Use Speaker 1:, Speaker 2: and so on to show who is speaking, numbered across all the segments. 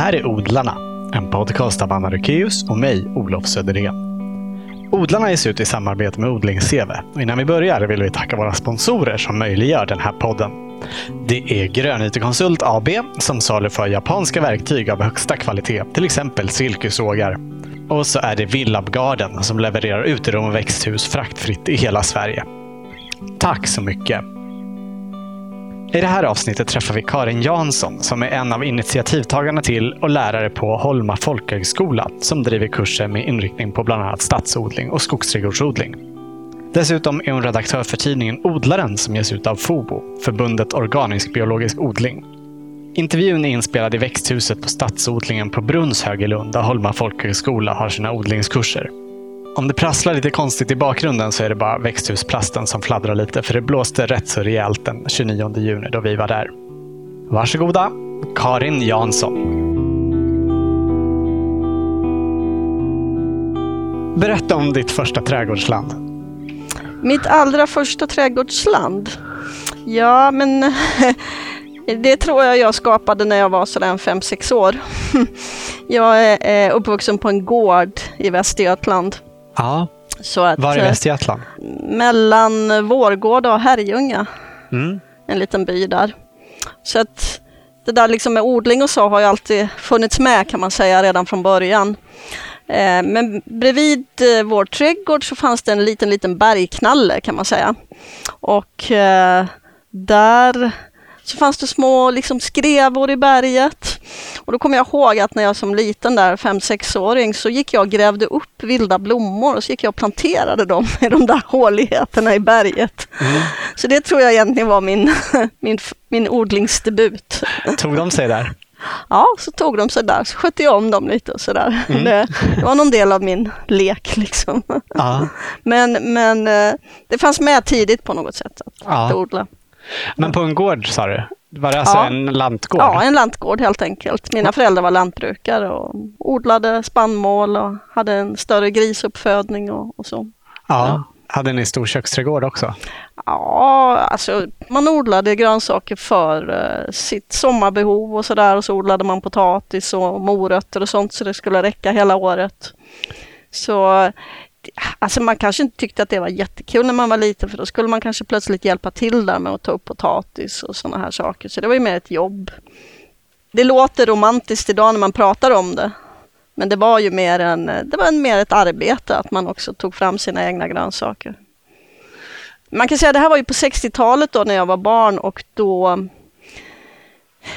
Speaker 1: här är Odlarna, en podcast av Anna Rukeus och mig, Olof Söderén. Odlarna ges ut i samarbete med Odlings-CV. Innan vi börjar vill vi tacka våra sponsorer som möjliggör den här podden. Det är Grönytekonsult AB som saluför japanska verktyg av högsta kvalitet, till exempel silkesågar. Och så är det Villab Garden som levererar uterum och växthus fraktfritt i hela Sverige. Tack så mycket! I det här avsnittet träffar vi Karin Jansson som är en av initiativtagarna till och lärare på Holma folkhögskola som driver kurser med inriktning på bland annat stadsodling och skogsträdgårdsodling. Dessutom är hon redaktör för tidningen Odlaren som ges ut av FOBO, Förbundet Organisk Biologisk Odling. Intervjun är inspelad i växthuset på stadsodlingen på Brunnshög i Lund där Holma folkhögskola har sina odlingskurser. Om det prasslar lite konstigt i bakgrunden så är det bara växthusplasten som fladdrar lite för det blåste rätt så rejält den 29 juni då vi var där. Varsågoda, Karin Jansson. Berätta om ditt första trädgårdsland.
Speaker 2: Mitt allra första trädgårdsland? Ja, men det tror jag jag skapade när jag var sådär 5-6 år. Jag är eh, uppvuxen på en gård i Västergötland.
Speaker 1: Ja.
Speaker 2: Så att,
Speaker 1: Var i
Speaker 2: eh,
Speaker 1: Västergötland?
Speaker 2: mellan Vårgårda och Herrljunga,
Speaker 1: Mm.
Speaker 2: en liten by där. Så att det där liksom med odling och så har ju alltid funnits med kan man säga redan från början. Eh, Men bredvid eh, vår trädgård så fanns det en liten, liten bergknalle kan man säga. Och där fanns det små liksom, skrevor i berget. Och då kommer jag ihåg att när jag som liten där, 5-6-åring, så gick jag och grävde upp vilda blommor och så gick jag och planterade dem i de där håligheterna i berget. Så det tror jag egentligen var min, min, min odlingsdebut.
Speaker 1: Tog de sig där?
Speaker 2: Ja, så tog de sig där, så skötte jag om dem lite och sådär.
Speaker 1: Mm.
Speaker 2: Det, det var någon del av min lek liksom.
Speaker 1: Ja.
Speaker 2: Men, men eh, det fanns med tidigt på något sätt att, att
Speaker 1: ja.
Speaker 2: odla.
Speaker 1: Men på en gård sa du? Var det alltså
Speaker 2: Ja.
Speaker 1: en lantgård?
Speaker 2: Ja, en lantgård helt enkelt. Mina föräldrar var lantbrukare och odlade spannmål och hade en större grisuppfödning och, och så.
Speaker 1: Ja. Hade ni stor köksträdgård också?
Speaker 2: Ja, alltså man odlade grönsaker för eh, sitt sommarbehov och sådär och så odlade man potatis och morötter och sånt så det skulle räcka hela året. Så alltså man kanske inte tyckte att det var jättekul när man var liten för då skulle man kanske plötsligt hjälpa till där med att ta upp potatis och sådana här saker. Så det var ju mer ett jobb. Det låter romantiskt idag när man pratar om det. Men det var ju mer, en, det var mer ett arbete att man också tog fram sina egna grönsaker. Man kan säga att det här var ju på 60-talet då när jag var barn och då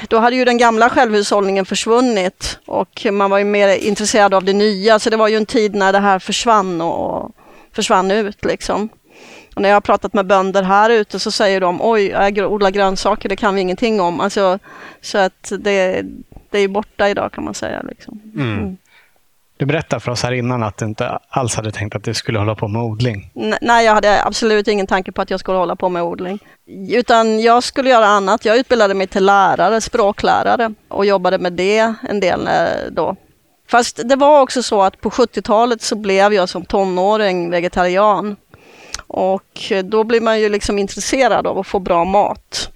Speaker 2: då hade ju den gamla självhushållningen försvunnit och man var ju mer intresserad av det nya. Så det var ju en tid när det här försvann och försvann ut liksom. Och när jag har pratat med bönder här ute så säger de oj, jag odlar grönsaker, det kan vi ingenting om. Alltså, så att det, det är borta idag kan man säga. Liksom.
Speaker 1: Mm. Du berättade för oss här innan att du inte alls hade tänkt att du skulle hålla på med odling.
Speaker 2: Nej, jag hade absolut ingen tanke på att jag skulle hålla på med odling. Utan jag skulle göra annat. Jag utbildade mig till lärare, språklärare och jobbade med det en del eh, då. Fast det var också så att på 70-talet så blev jag som tonåring vegetarian. Och då blir man ju liksom intresserad av att få bra mat.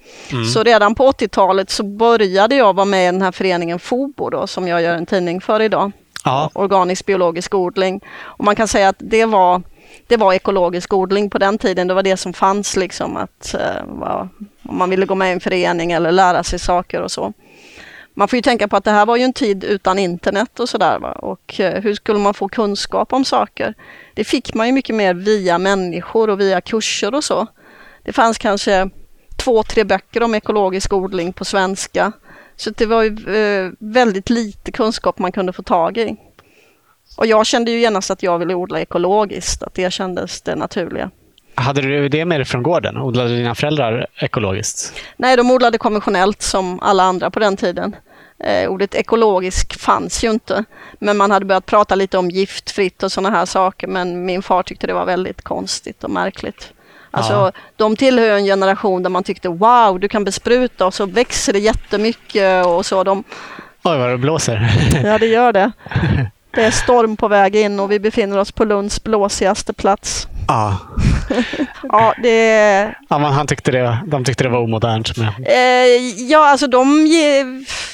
Speaker 2: Så redan på 80-talet så började jag vara med i den här föreningen FOBO då, som jag gör en tidning för idag
Speaker 1: Ja.
Speaker 2: organisk biologisk odling. Och man kan säga att det var, det var ekologisk odling på den tiden. Det var det som fanns liksom att eh, va- om man ville gå med i en förening eller lära sig saker och så. Man får ju tänka på att det här var ju en tid utan internet och sådär. Och eh, hur skulle man få kunskap om saker? Det fick man ju mycket mer via människor och via kurser och så. Det fanns kanske två, tre böcker om ekologisk odling på svenska. Så det var ju eh, väldigt lite kunskap man kunde få tag i. Och jag kände ju genast att jag ville odla ekologiskt, att det kändes det naturliga.
Speaker 1: Hade du det med dig från gården? Odlade dina föräldrar ekologiskt?
Speaker 2: Nej, de odlade konventionellt som alla andra på den tiden. Eh, ordet ekologisk fanns ju inte, men man hade börjat prata lite om giftfritt och sådana här saker, men min far tyckte det var väldigt konstigt och märkligt. Alltså,
Speaker 1: Ja.
Speaker 2: De tillhör en generation där man tyckte wow, du kan bespruta och så växer det jättemycket och så. De,
Speaker 1: Oj, vad det blåser.
Speaker 2: Ja, det gör det. Det är storm på väg in och vi befinner oss på Lunds blåsigaste plats.
Speaker 1: ja.
Speaker 2: ja, det...
Speaker 1: Ja, han tyckte det, de tyckte det var omodernt. Men...
Speaker 2: Eh, ja, alltså de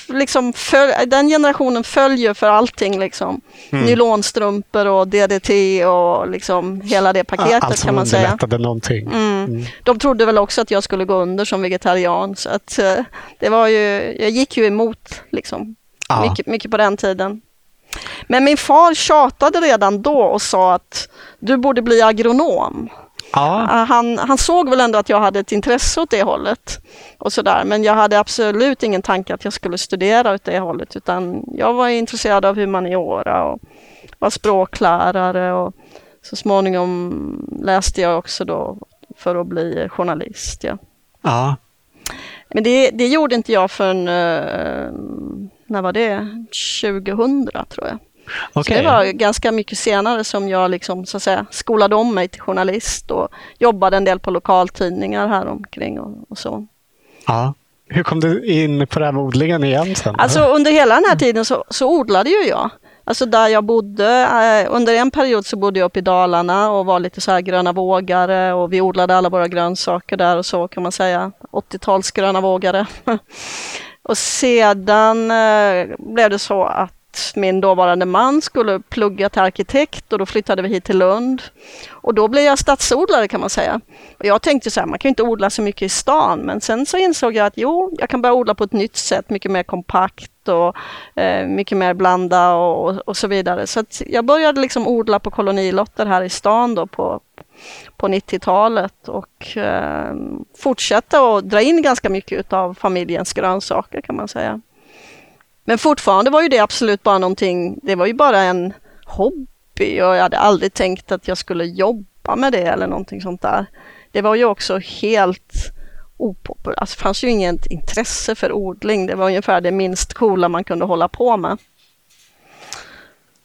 Speaker 2: liksom föl, den generationen följer för allting. Liksom. Mm. Nylonstrumpor och DDT och liksom hela det paketet
Speaker 1: Allt
Speaker 2: kan man säga.
Speaker 1: Allt som någonting.
Speaker 2: Mm. Mm. De trodde väl också att jag skulle gå under som vegetarian. Så att, eh, det var ju, jag gick ju emot liksom, ja. mycket, mycket på den tiden. Men min far tjatade redan då och sa att du borde bli agronom. Ja. Eh, han, han såg väl ändå att jag hade ett intresse åt det hållet. och sådär. Men jag hade absolut ingen tanke att jag skulle studera åt det hållet utan jag var intresserad av humaniora och var språklärare och så småningom läste jag också då för att bli journalist. Ja.
Speaker 1: ja.
Speaker 2: Men det, det gjorde inte jag förrän, eh, när var det? 2000 tror jag. Okay. Det var ganska mycket senare som jag liksom, så att säga, skolade om mig till journalist och jobbade en del på lokaltidningar här omkring och, och så.
Speaker 1: Ja. Hur kom du in på det här med odlingen igen sen?
Speaker 2: Alltså under hela den här tiden så, så odlade ju jag. Alltså där jag bodde, eh, under en period så bodde jag uppe i Dalarna och var lite så här gröna vågare och vi odlade alla våra grönsaker där och så kan man säga. 80-tals gröna vågare. och sedan eh, blev det så att min dåvarande man skulle plugga till arkitekt och då flyttade vi hit till Lund. Och då blev jag stadsodlare kan man säga. Och jag tänkte så här, man kan inte odla så mycket i stan men sen så insåg jag att jo, jag kan börja odla på ett nytt sätt, mycket mer kompakt och eh, mycket mer blanda och, och, så vidare. Så jag började liksom odla på kolonilotter här i stan då på, på 90-talet och eh, fortsätta att dra in ganska mycket av familjens grönsaker kan man säga. Men fortfarande var ju det absolut bara någonting, det var ju bara en hobby och jag hade aldrig tänkt att jag skulle jobba med det eller någonting sånt där. Det var ju också helt opopulärt, alltså det fanns ju inget intresse för odling. Det var ungefär det minst coola man kunde hålla på med.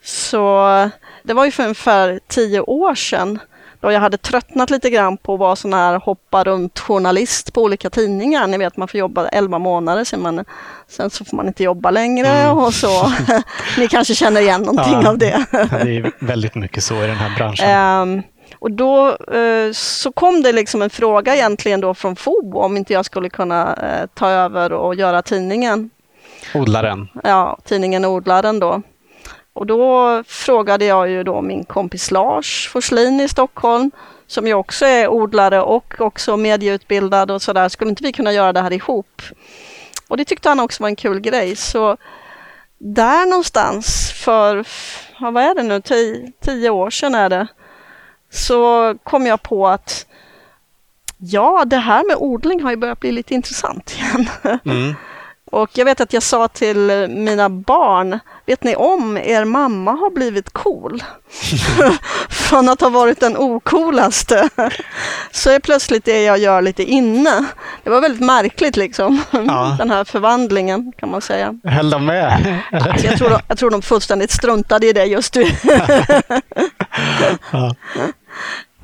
Speaker 2: Så det var ju för ungefär tio år sedan då jag hade tröttnat lite grann på att vara sån här hoppa runt journalist på olika tidningar. Ni vet man får jobba 11 månader, sen, man, sen så får man inte jobba längre mm. och så. Ni kanske känner igen någonting ja, av det.
Speaker 1: det är väldigt mycket så i den här branschen.
Speaker 2: Um, och då uh, så kom det liksom en fråga egentligen då från FOB om inte jag skulle kunna uh, ta över och göra tidningen.
Speaker 1: Odlaren?
Speaker 2: Ja, tidningen Odlaren då. Och då frågade jag ju då min kompis Lars Forslin i Stockholm som ju också är odlare och också medieutbildad och sådär. Skulle inte vi kunna göra det här ihop? Och det tyckte han också var en kul grej. Så där någonstans för, vad är det nu, tio, tio år sedan är det, så kom jag på att ja, det här med odling har ju börjat bli lite intressant igen. Mm. Och jag vet att jag sa till mina barn, vet ni om er mamma har blivit cool? Från att ha varit den ocoolaste. Så är plötsligt det jag gör lite inne. Det var väldigt märkligt liksom, ja. den här förvandlingen kan man säga.
Speaker 1: Höll de med?
Speaker 2: Alltså, jag, tror de, jag tror de fullständigt struntade i det just nu. ja.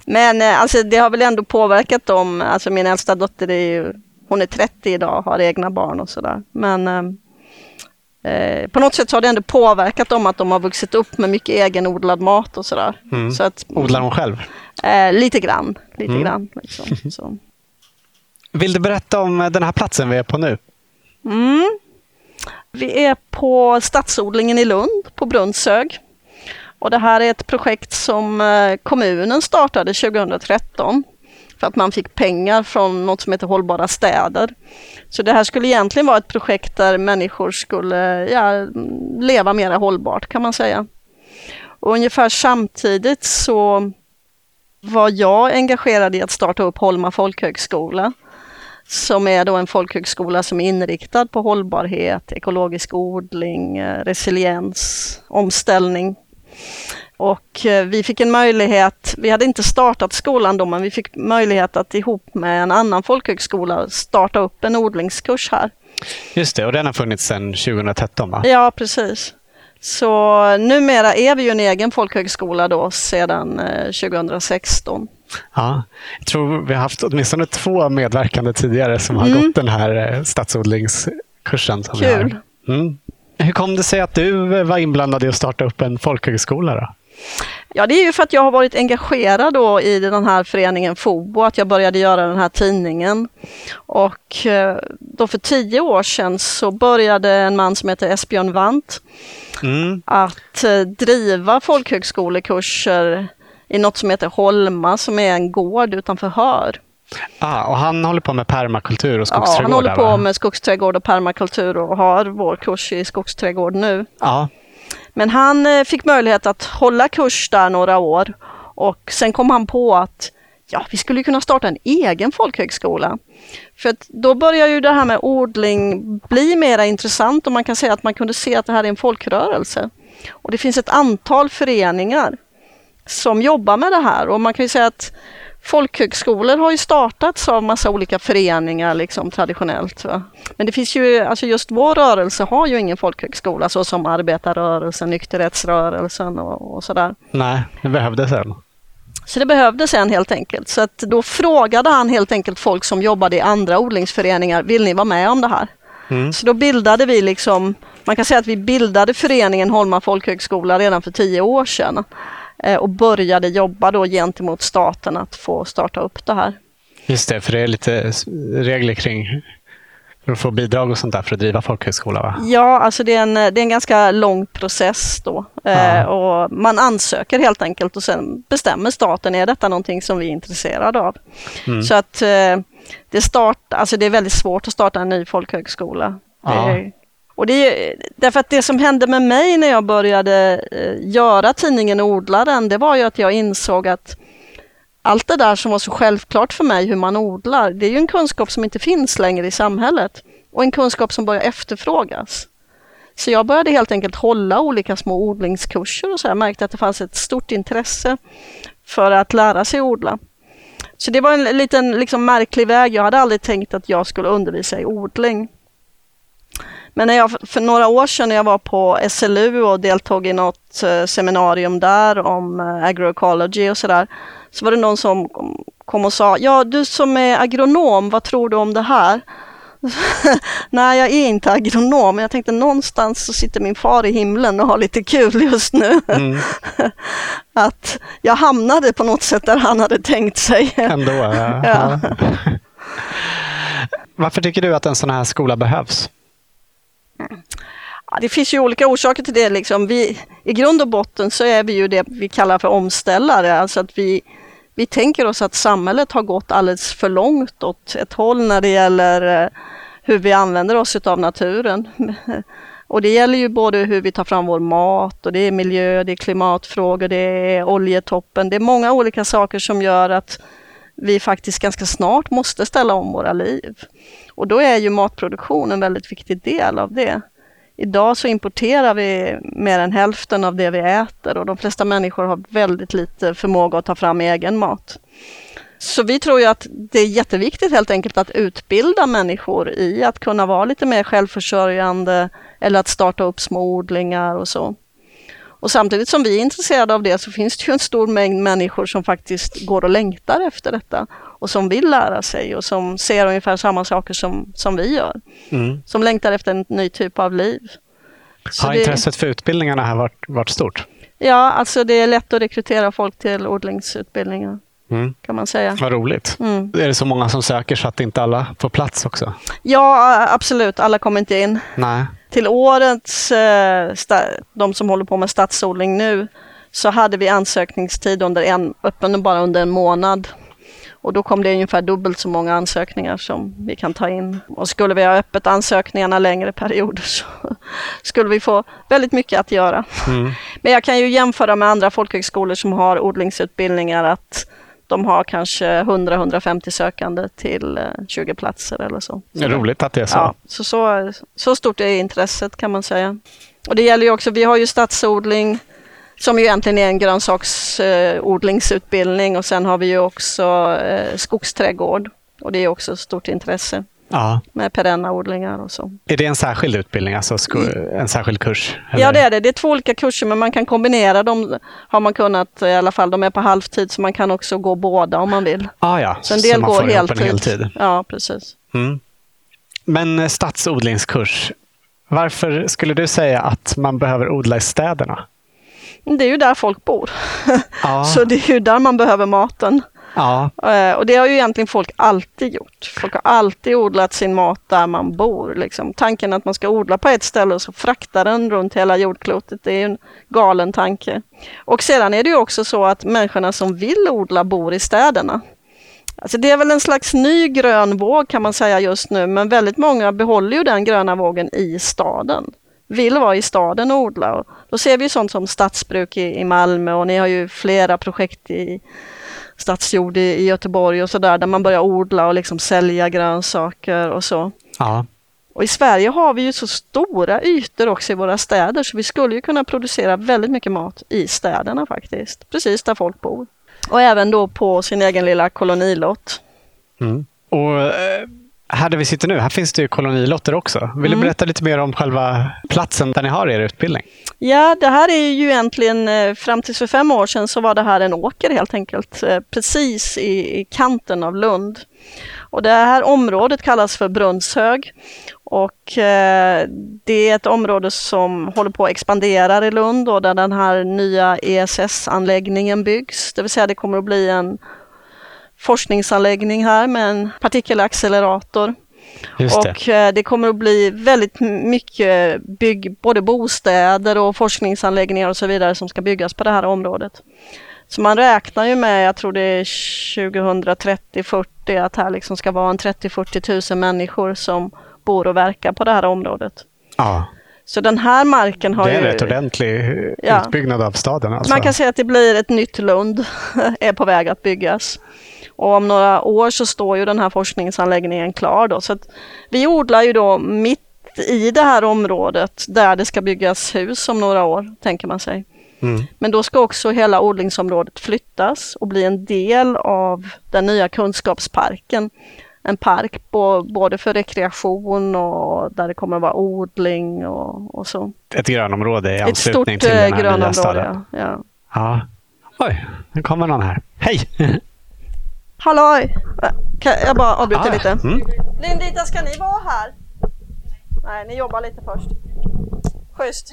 Speaker 2: Men eh, alltså, det har väl ändå påverkat dem. Alltså min äldsta dotter är ju hon är 30 idag och har egna barn och sådär. Men eh, eh, på något sätt så har det ändå påverkat dem att de har vuxit upp med mycket egenodlad mat och sådär.
Speaker 1: Mm. Så att, Odlar hon själv?
Speaker 2: Eh, lite grann. Lite mm. grann liksom, så.
Speaker 1: Vill du berätta om den här platsen vi är på nu?
Speaker 2: Mm. Vi är på Stadsodlingen i Lund på Brunnshög. Och det här är ett projekt som eh, kommunen startade 2013 för att man fick pengar från något som heter Hållbara städer. Så det här skulle egentligen vara ett projekt där människor skulle ja, leva mer hållbart kan man säga. Och ungefär samtidigt så var jag engagerad i att starta upp Holma folkhögskola som är då en folkhögskola som är inriktad på hållbarhet, ekologisk odling, eh, resiliens, omställning. Och eh, vi fick en möjlighet, vi hade inte startat skolan då, men vi fick möjlighet att ihop med en annan folkhögskola starta upp en odlingskurs här.
Speaker 1: Just det, och den har funnits sedan 2013 va?
Speaker 2: Ja, precis. Så numera är vi ju en egen folkhögskola då sedan 2016. Eh,
Speaker 1: ja, jag tror vi har haft åtminstone två medverkande tidigare som har mm. gått den här eh, stadsodlingskursen.
Speaker 2: Kul.
Speaker 1: Mm. Hur kom det sig att du var inblandad i att starta upp en folkhögskola? Då?
Speaker 2: Ja, det är ju för att jag har varit engagerad då i den här föreningen FOBO, att jag började göra den här tidningen. Och eh, då för tio år sedan så började en man som heter Esbjörn Wandt mm. att eh, driva folkhögskolekurser i något som heter Holma som är en gård utanför Hör.
Speaker 1: Ah, och han håller på med permakultur och skogsträdgård?
Speaker 2: Ja, han håller på va? med skogsträdgård och permakultur och har vår kurs i skogsträdgård nu.
Speaker 1: Ah.
Speaker 2: Men han eh, fick möjlighet att hålla kurs där några år och sen kom han på att ja, vi skulle kunna starta en egen folkhögskola. För att då börjar ju det här med odling bli mer intressant och man kan säga att man kunde se att det här är en folkrörelse. Och det finns ett antal föreningar som jobbar med det här och man kan ju säga att folkhögskolor har ju startats av massa olika föreningar liksom traditionellt. Va? Men det finns ju, alltså just vår rörelse har ju ingen folkhögskola så som arbetarrörelsen, nykterhetsrörelsen och, och sådär.
Speaker 1: Nej, det behövdes en.
Speaker 2: Så det behövdes en helt enkelt. Så att då frågade han helt enkelt folk som jobbade i andra odlingsföreningar, vill ni vara med om det här? Mm. Så då bildade vi liksom, man kan säga att vi bildade föreningen Holma folkhögskola redan för tio år sedan. Eh, och började jobba då gentemot staten att få starta upp det här.
Speaker 1: Just det, för det är lite regler kring för att få bidrag och sånt där för att driva folkhögskola? Va?
Speaker 2: Ja, alltså det är, en, det är en ganska lång process då. Eh, och man ansöker helt enkelt och sen bestämmer staten, är detta någonting som vi är intresserade av? Mm. Så att eh, det, start, alltså det är väldigt svårt att starta en ny folkhögskola. Ja. Det och det är, därför att det som hände med mig när jag började eh, göra tidningen Odlaren, det var ju att jag insåg att allt det där som var så självklart för mig, hur man odlar, det är ju en kunskap som inte finns längre i samhället och en kunskap som börjar efterfrågas. Så jag började helt enkelt hålla olika små odlingskurser och så här, märkte att det fanns ett stort intresse för att lära sig odla. Så det var en liten liksom, märklig väg. Jag hade aldrig tänkt att jag skulle undervisa i odling. Men när jag, för några år sedan när jag var på SLU och deltog i något eh, seminarium där om eh, agroecology och sådär, så var det någon som kom och sa, ja du som är agronom, vad tror du om det här? Nej, jag är inte agronom. Jag tänkte någonstans så sitter min far i himlen och har lite kul just nu. Mm. att jag hamnade på något sätt där han hade tänkt sig.
Speaker 1: Ändå, ja. ja. Varför tycker du att en sån här skola behövs?
Speaker 2: Ja, det finns ju olika orsaker till det. Liksom. Vi, I grund och botten så är vi ju det vi kallar för omställare, alltså att vi, vi tänker oss att samhället har gått alldeles för långt åt ett håll när det gäller eh, hur vi använder oss av naturen. Och det gäller ju både hur vi tar fram vår mat och det är miljö, det är klimatfrågor, det är oljetoppen. Det är många olika saker som gör att vi faktiskt ganska snart måste ställa om våra liv. Och då är ju matproduktion en väldigt viktig del av det. Idag så importerar vi mer än hälften av det vi äter och de flesta människor har väldigt lite förmåga att ta fram egen mat. Så vi tror ju att det är jätteviktigt helt enkelt att utbilda människor i att kunna vara lite mer självförsörjande eller att starta upp små odlingar och så. Och samtidigt som vi är intresserade av det så finns det ju en stor mängd människor som faktiskt går och längtar efter detta och som vill lära sig och som ser ungefär samma saker som, som vi gör. Mm. Som längtar efter en ny typ av liv.
Speaker 1: Så Har det, intresset för utbildningarna här varit, varit stort?
Speaker 2: Ja, alltså det är lätt att rekrytera folk till odlingsutbildningar. Mm. Kan man säga.
Speaker 1: Vad roligt. Mm. Är det så många som söker så att inte alla får plats också?
Speaker 2: Ja, absolut. Alla kommer inte in.
Speaker 1: Nej.
Speaker 2: Till årets, eh, de som håller på med stadsodling nu, så hade vi ansökningstid under en, öppen bara under en månad. Och då kom det ungefär dubbelt så många ansökningar som vi kan ta in. Och skulle vi ha öppet ansökningarna längre perioder så skulle vi få väldigt mycket att göra. Mm. Men jag kan ju jämföra med andra folkhögskolor som har odlingsutbildningar att de har kanske 100-150 sökande till 20 eh, platser eller så.
Speaker 1: Det är roligt att det är så. Ja,
Speaker 2: så, så. Så stort är intresset kan man säga. Och det gäller ju också, vi har ju stadsodling som ju egentligen är en grönsaksodlingsutbildning och sen har vi ju också eh, skogsträdgård och det är också stort intresse. Ja. Med perenna odlingar och så.
Speaker 1: Är det en särskild utbildning, alltså en särskild kurs?
Speaker 2: Eller? Ja det är det. Det är två olika kurser men man kan kombinera dem. Har man kunnat i alla fall. De är på halvtid så man kan också gå båda om man vill.
Speaker 1: Ah, ja.
Speaker 2: Så en del så går heltid. heltid. Ja, precis. Mm.
Speaker 1: Men eh, stadsodlingskurs, varför skulle du säga att man behöver odla i städerna?
Speaker 2: Det är ju där folk bor.
Speaker 1: Ja.
Speaker 2: Så det är ju där man behöver maten.
Speaker 1: Ja,
Speaker 2: Eh, Och det har ju egentligen folk alltid gjort. Folk har alltid odlat sin mat där man bor. Liksom. Tanken att man ska odla på ett ställe och så frakta den runt hela jordklotet, det är en galen tanke. Och sedan är det ju också så att människorna som vill odla bor i städerna. Alltså det är väl en slags ny grön våg kan man säga just nu, men väldigt många behåller ju den gröna vågen i staden. Vill vara i staden och odla. Och då ser vi sånt som stadsbruk i, i Malmö och ni har ju flera projekt i Stadsjord i, i Göteborg och sådär där man börjar odla och liksom sälja grönsaker och så.
Speaker 1: ja.
Speaker 2: Och i Sverige har vi ju så stora ytor också i våra städer så vi skulle ju kunna producera väldigt mycket mat i städerna faktiskt. Precis där folk bor. Och även då på sin egen lilla kolonilott.
Speaker 1: Mm. Och eh, här där vi sitter nu, här finns det ju kolonilotter också. Vill du
Speaker 2: Mm.
Speaker 1: berätta lite mer om själva platsen där ni har er utbildning?
Speaker 2: Ja, det här är ju egentligen, eh, fram tills för fem år sedan så var det här en åker helt enkelt, eh, precis i, i kanten av Lund. Och det här området kallas för Brunnshög och eh, det är ett område som håller på att expandera i Lund och där den här nya ESS-anläggningen byggs. Det vill säga det kommer att bli en forskningsanläggning här med en partikelaccelerator.
Speaker 1: Just det.
Speaker 2: Och eh, det kommer att bli väldigt mycket bygg, både bostäder och forskningsanläggningar och så vidare som ska byggas på det här området. Så man räknar ju med, jag tror det är 2030-40, att här liksom ska vara en 30-40 000 människor som bor och verkar på det här området.
Speaker 1: Ja,
Speaker 2: Så den här marken har
Speaker 1: det är en
Speaker 2: ju...
Speaker 1: rätt ordentlig
Speaker 2: Ja.
Speaker 1: utbyggnad av staden. Alltså.
Speaker 2: Man kan säga att det blir ett nytt Lund, är på väg att byggas. Och om några år så står ju den här forskningsanläggningen klar då. Så att vi odlar ju då mitt i det här området där det ska byggas hus om några år, tänker man sig.
Speaker 1: Mm.
Speaker 2: Men då ska också hela odlingsområdet flyttas och bli en del av den nya kunskapsparken. En park bo- både för rekreation och där det kommer att vara odling och, och så.
Speaker 1: Ett grönområde i
Speaker 2: Ett stort
Speaker 1: anslutning till
Speaker 2: eh,
Speaker 1: den här nya
Speaker 2: grönområde.
Speaker 1: staden.
Speaker 2: Ja. Ja.
Speaker 1: Ja. Oj, nu kommer någon här. Hej!
Speaker 2: Halloj! Kan jag bara avbryta
Speaker 1: Ah,
Speaker 2: lite?
Speaker 1: mm.
Speaker 2: Lindita, ska ni vara här? Nej, ni jobbar lite först. Schysst.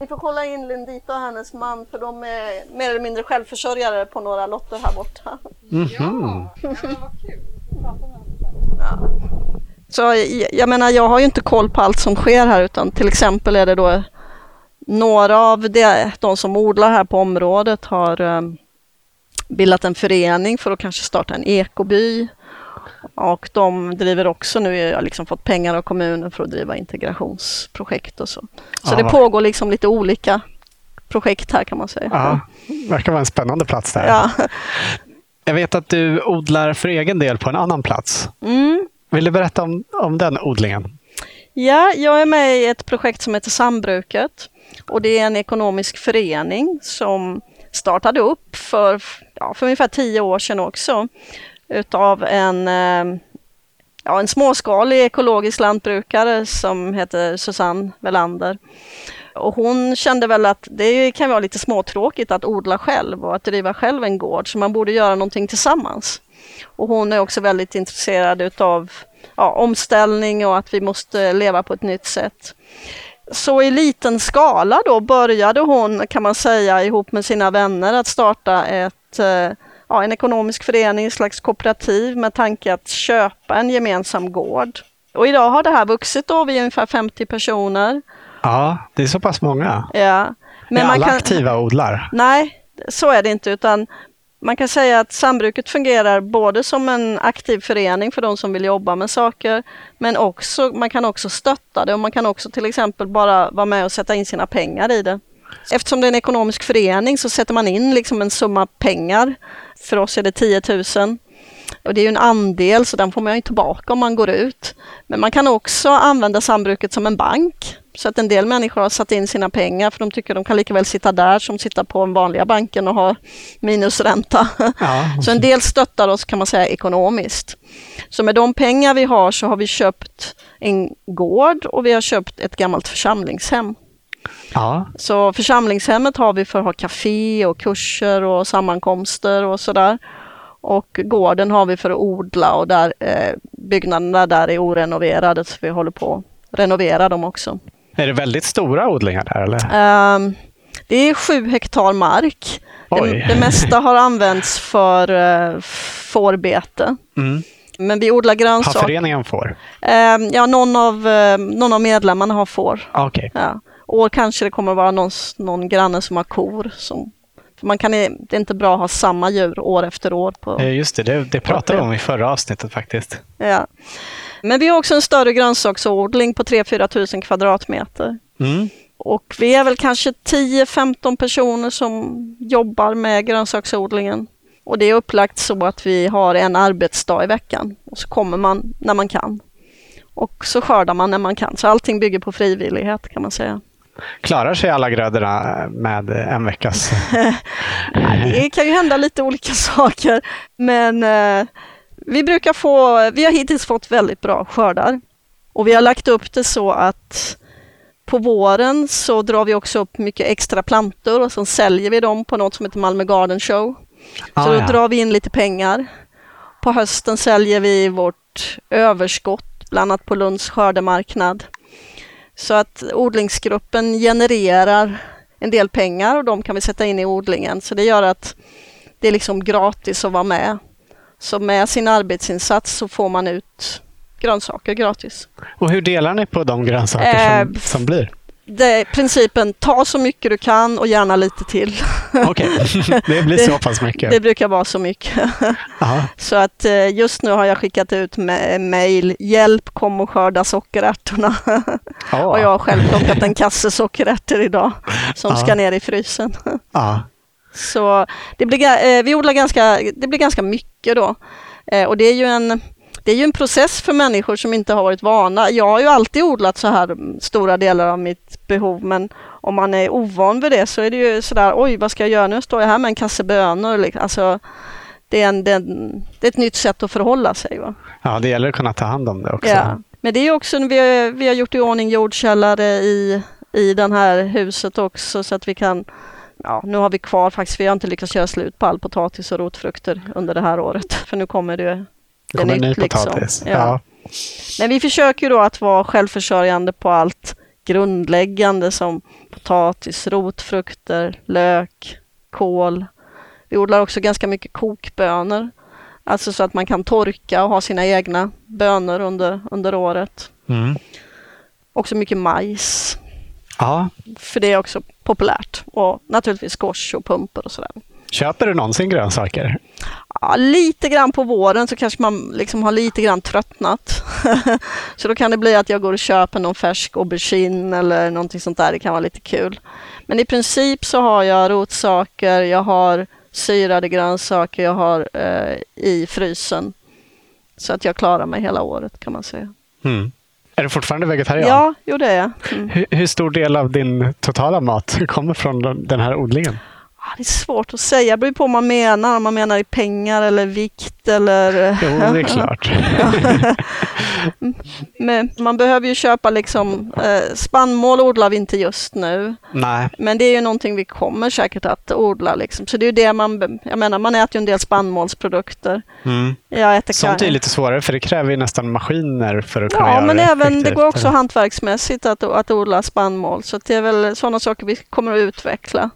Speaker 2: Ni får kolla in Lindita och hennes man för de är mer eller mindre självförsörjare på några lotter här borta.
Speaker 1: Mhm.
Speaker 2: Så jag- jag menar, jag har ju inte koll på allt som sker här utan till exempel är det då några av de, de som odlar här på området har eh, bildat en förening för att kanske starta en ekoby. Och de driver också nu, har liksom fått pengar av kommunen för att driva integrationsprojekt och så. Så
Speaker 1: Ja,
Speaker 2: det pågår liksom lite olika projekt här kan man säga.
Speaker 1: Ja, verkar vara en spännande plats där.
Speaker 2: Ja.
Speaker 1: Jag vet att du odlar för egen del på en annan plats.
Speaker 2: Mm.
Speaker 1: Vill du berätta om, om den odlingen?
Speaker 2: Ja, jag är med i ett projekt som heter Sambruket. Och det är en ekonomisk förening som startade upp för, ja, för ungefär tio år sedan också. Utav en, eh, ja, en småskalig ekologisk lantbrukare som heter Susanne Velander. Och hon kände väl att det kan vara lite småtråkigt att odla själv och att driva själv en gård, så man borde göra någonting tillsammans. Och hon är också väldigt intresserad utav ja, omställning och att vi måste leva på ett nytt sätt. Så i liten skala då började hon, kan man säga, ihop med sina vänner att starta ett, eh, ja, en ekonomisk förening, ett slags kooperativ med tanke att köpa en gemensam gård. Och idag har det här vuxit då, vi är ungefär 50 personer.
Speaker 1: Ja, det är så pass många.
Speaker 2: Ja.
Speaker 1: Men är alla aktiva och odlar?
Speaker 2: Nej, så är det inte utan man kan säga att sambruket fungerar både som en aktiv förening för de som vill jobba med saker men också, man kan också stötta det och man kan också till exempel bara vara med och sätta in sina pengar i det. Eftersom det är en ekonomisk förening så sätter man in liksom en summa pengar. För oss är det 10 000. Och det är ju en andel så den får man ju tillbaka om man går ut. Men man kan också använda sambruket som en bank. Så att en del människor har satt in sina pengar för de tycker de kan lika väl sitta där som sitta på den vanliga banken och ha minusränta.
Speaker 1: Ja.
Speaker 2: Så en del stöttar oss kan man säga ekonomiskt. Så med de pengar vi har så har vi köpt en gård och vi har köpt ett gammalt församlingshem.
Speaker 1: Ja.
Speaker 2: Så församlingshemmet har vi för att ha café och kurser och sammankomster och sådär. Och gården har vi för att odla och där eh, byggnaderna där är orenoverade så vi håller på att renovera dem också.
Speaker 1: Är det väldigt stora odlingar där eller?
Speaker 2: Ehm, Det är sju hektar mark. Det, det, mesta har använts för uh, fårbete. Mm. Men vi odlar grönsaker.
Speaker 1: Har föreningen får?
Speaker 2: Uh, ja, någon av, uh, någon av medlemmarna har får.
Speaker 1: Okay.
Speaker 2: Ja. År kanske det kommer vara någon, någon granne som har kor. Som, för man kan, det är inte bra att ha samma djur år efter år. På,
Speaker 1: Just det, det, det pratade vi om i förra avsnittet faktiskt.
Speaker 2: Ja. Men vi har också en större grönsaksodling på 3-4 tusen kvadratmeter. Mm. Och vi är väl kanske 10-15 personer som jobbar med grönsaksodlingen. Och det är upplagt så att vi har en arbetsdag i veckan och så kommer man när man kan. Och så skördar man när man kan. Så allting bygger på frivillighet kan man säga.
Speaker 1: Klarar sig alla grödorna med en veckas...
Speaker 2: det kan ju hända lite olika saker. Men eh, vi brukar få, vi har hittills fått väldigt bra skördar. Och vi har lagt upp det så att på våren så drar vi också upp mycket extra plantor och så säljer vi dem på något som heter Malmö Garden Show. Ah, så då ja. drar vi in lite pengar. På hösten säljer vi vårt överskott, bland annat på Lunds skördemarknad. Så att odlingsgruppen genererar en del pengar och de kan vi sätta in i odlingen. Så det gör att det är liksom gratis att vara med. Så med sin arbetsinsats så får man ut grönsaker gratis.
Speaker 1: Och hur delar ni på de grönsaker som, eh, som blir?
Speaker 2: Det principen ta så mycket du kan och gärna lite till.
Speaker 1: Okej, okay. det blir så pass mycket?
Speaker 2: Det brukar vara så mycket. så att eh, just nu har jag skickat ut mejl, hjälp kom och skörda sockerärtorna. Oh. och jag har själv plockat en kasse sockerärtor idag som oh. ska ner i frysen.
Speaker 1: Oh.
Speaker 2: Så det blir, eh, vi odlar ganska, det blir ganska mycket då. Och det är ju en det är ju en process för människor som inte har varit vana. Jag har ju alltid odlat så här stora delar av mitt behov men om man är ovan vid det så är det ju sådär oj vad ska jag göra nu? Står jag här med en kasse bönor. Alltså, det, är en, det, är en, det är ett nytt sätt att förhålla sig. Va?
Speaker 1: Ja, det gäller att kunna ta hand om det också.
Speaker 2: Ja. Men det är också, vi har, vi har gjort i ordning jordkällare i, i det här huset också så att vi kan Ja, nu har vi kvar faktiskt, vi har inte lyckats göra slut på all potatis och rotfrukter under det här året. För nu kommer det
Speaker 1: det kommer nytt, ny potatis. Liksom. Ja. ja.
Speaker 2: Men vi försöker då att vara självförsörjande på allt grundläggande som potatis, rotfrukter, lök, kål. Vi odlar också ganska mycket kokbönor. Alltså så att man kan torka och ha sina egna bönor under, under året. Mm. Också mycket majs.
Speaker 1: Ja.
Speaker 2: För det är också populärt. Och naturligtvis squash och pumper och sådär.
Speaker 1: Köper du någonsin grönsaker?
Speaker 2: Ja, lite grann på våren så kanske man liksom har lite grann tröttnat. så då kan det bli att jag går och köper någon färsk aubergine eller någonting sånt där. Det kan vara lite kul. Men i princip så har jag rotsaker, jag har syrade grönsaker, jag har eh, i frysen. Så att jag klarar mig hela året kan man säga.
Speaker 1: Mm. Är du fortfarande vegetarian?
Speaker 2: Ja, jo det är jag.
Speaker 1: Mm. Hur, hur, stor del av din totala mat kommer från den här odlingen?
Speaker 2: Det är svårt att säga, det beror på vad man menar, om man menar i pengar eller vikt eller...
Speaker 1: Jo, det är klart.
Speaker 2: Men man behöver ju köpa liksom, eh, spannmål odlar vi inte just nu.
Speaker 1: Nej.
Speaker 2: Men det är ju någonting vi kommer säkert att odla liksom. Så det är ju det man, jag menar man äter ju en del spannmålsprodukter.
Speaker 1: Mm.
Speaker 2: Jag äter
Speaker 1: Sånt är lite svårare för det kräver ju nästan maskiner för att kunna
Speaker 2: ja,
Speaker 1: göra
Speaker 2: men
Speaker 1: det
Speaker 2: även det går också hantverksmässigt att, att odla spannmål. Så det är väl sådana saker vi kommer att utveckla.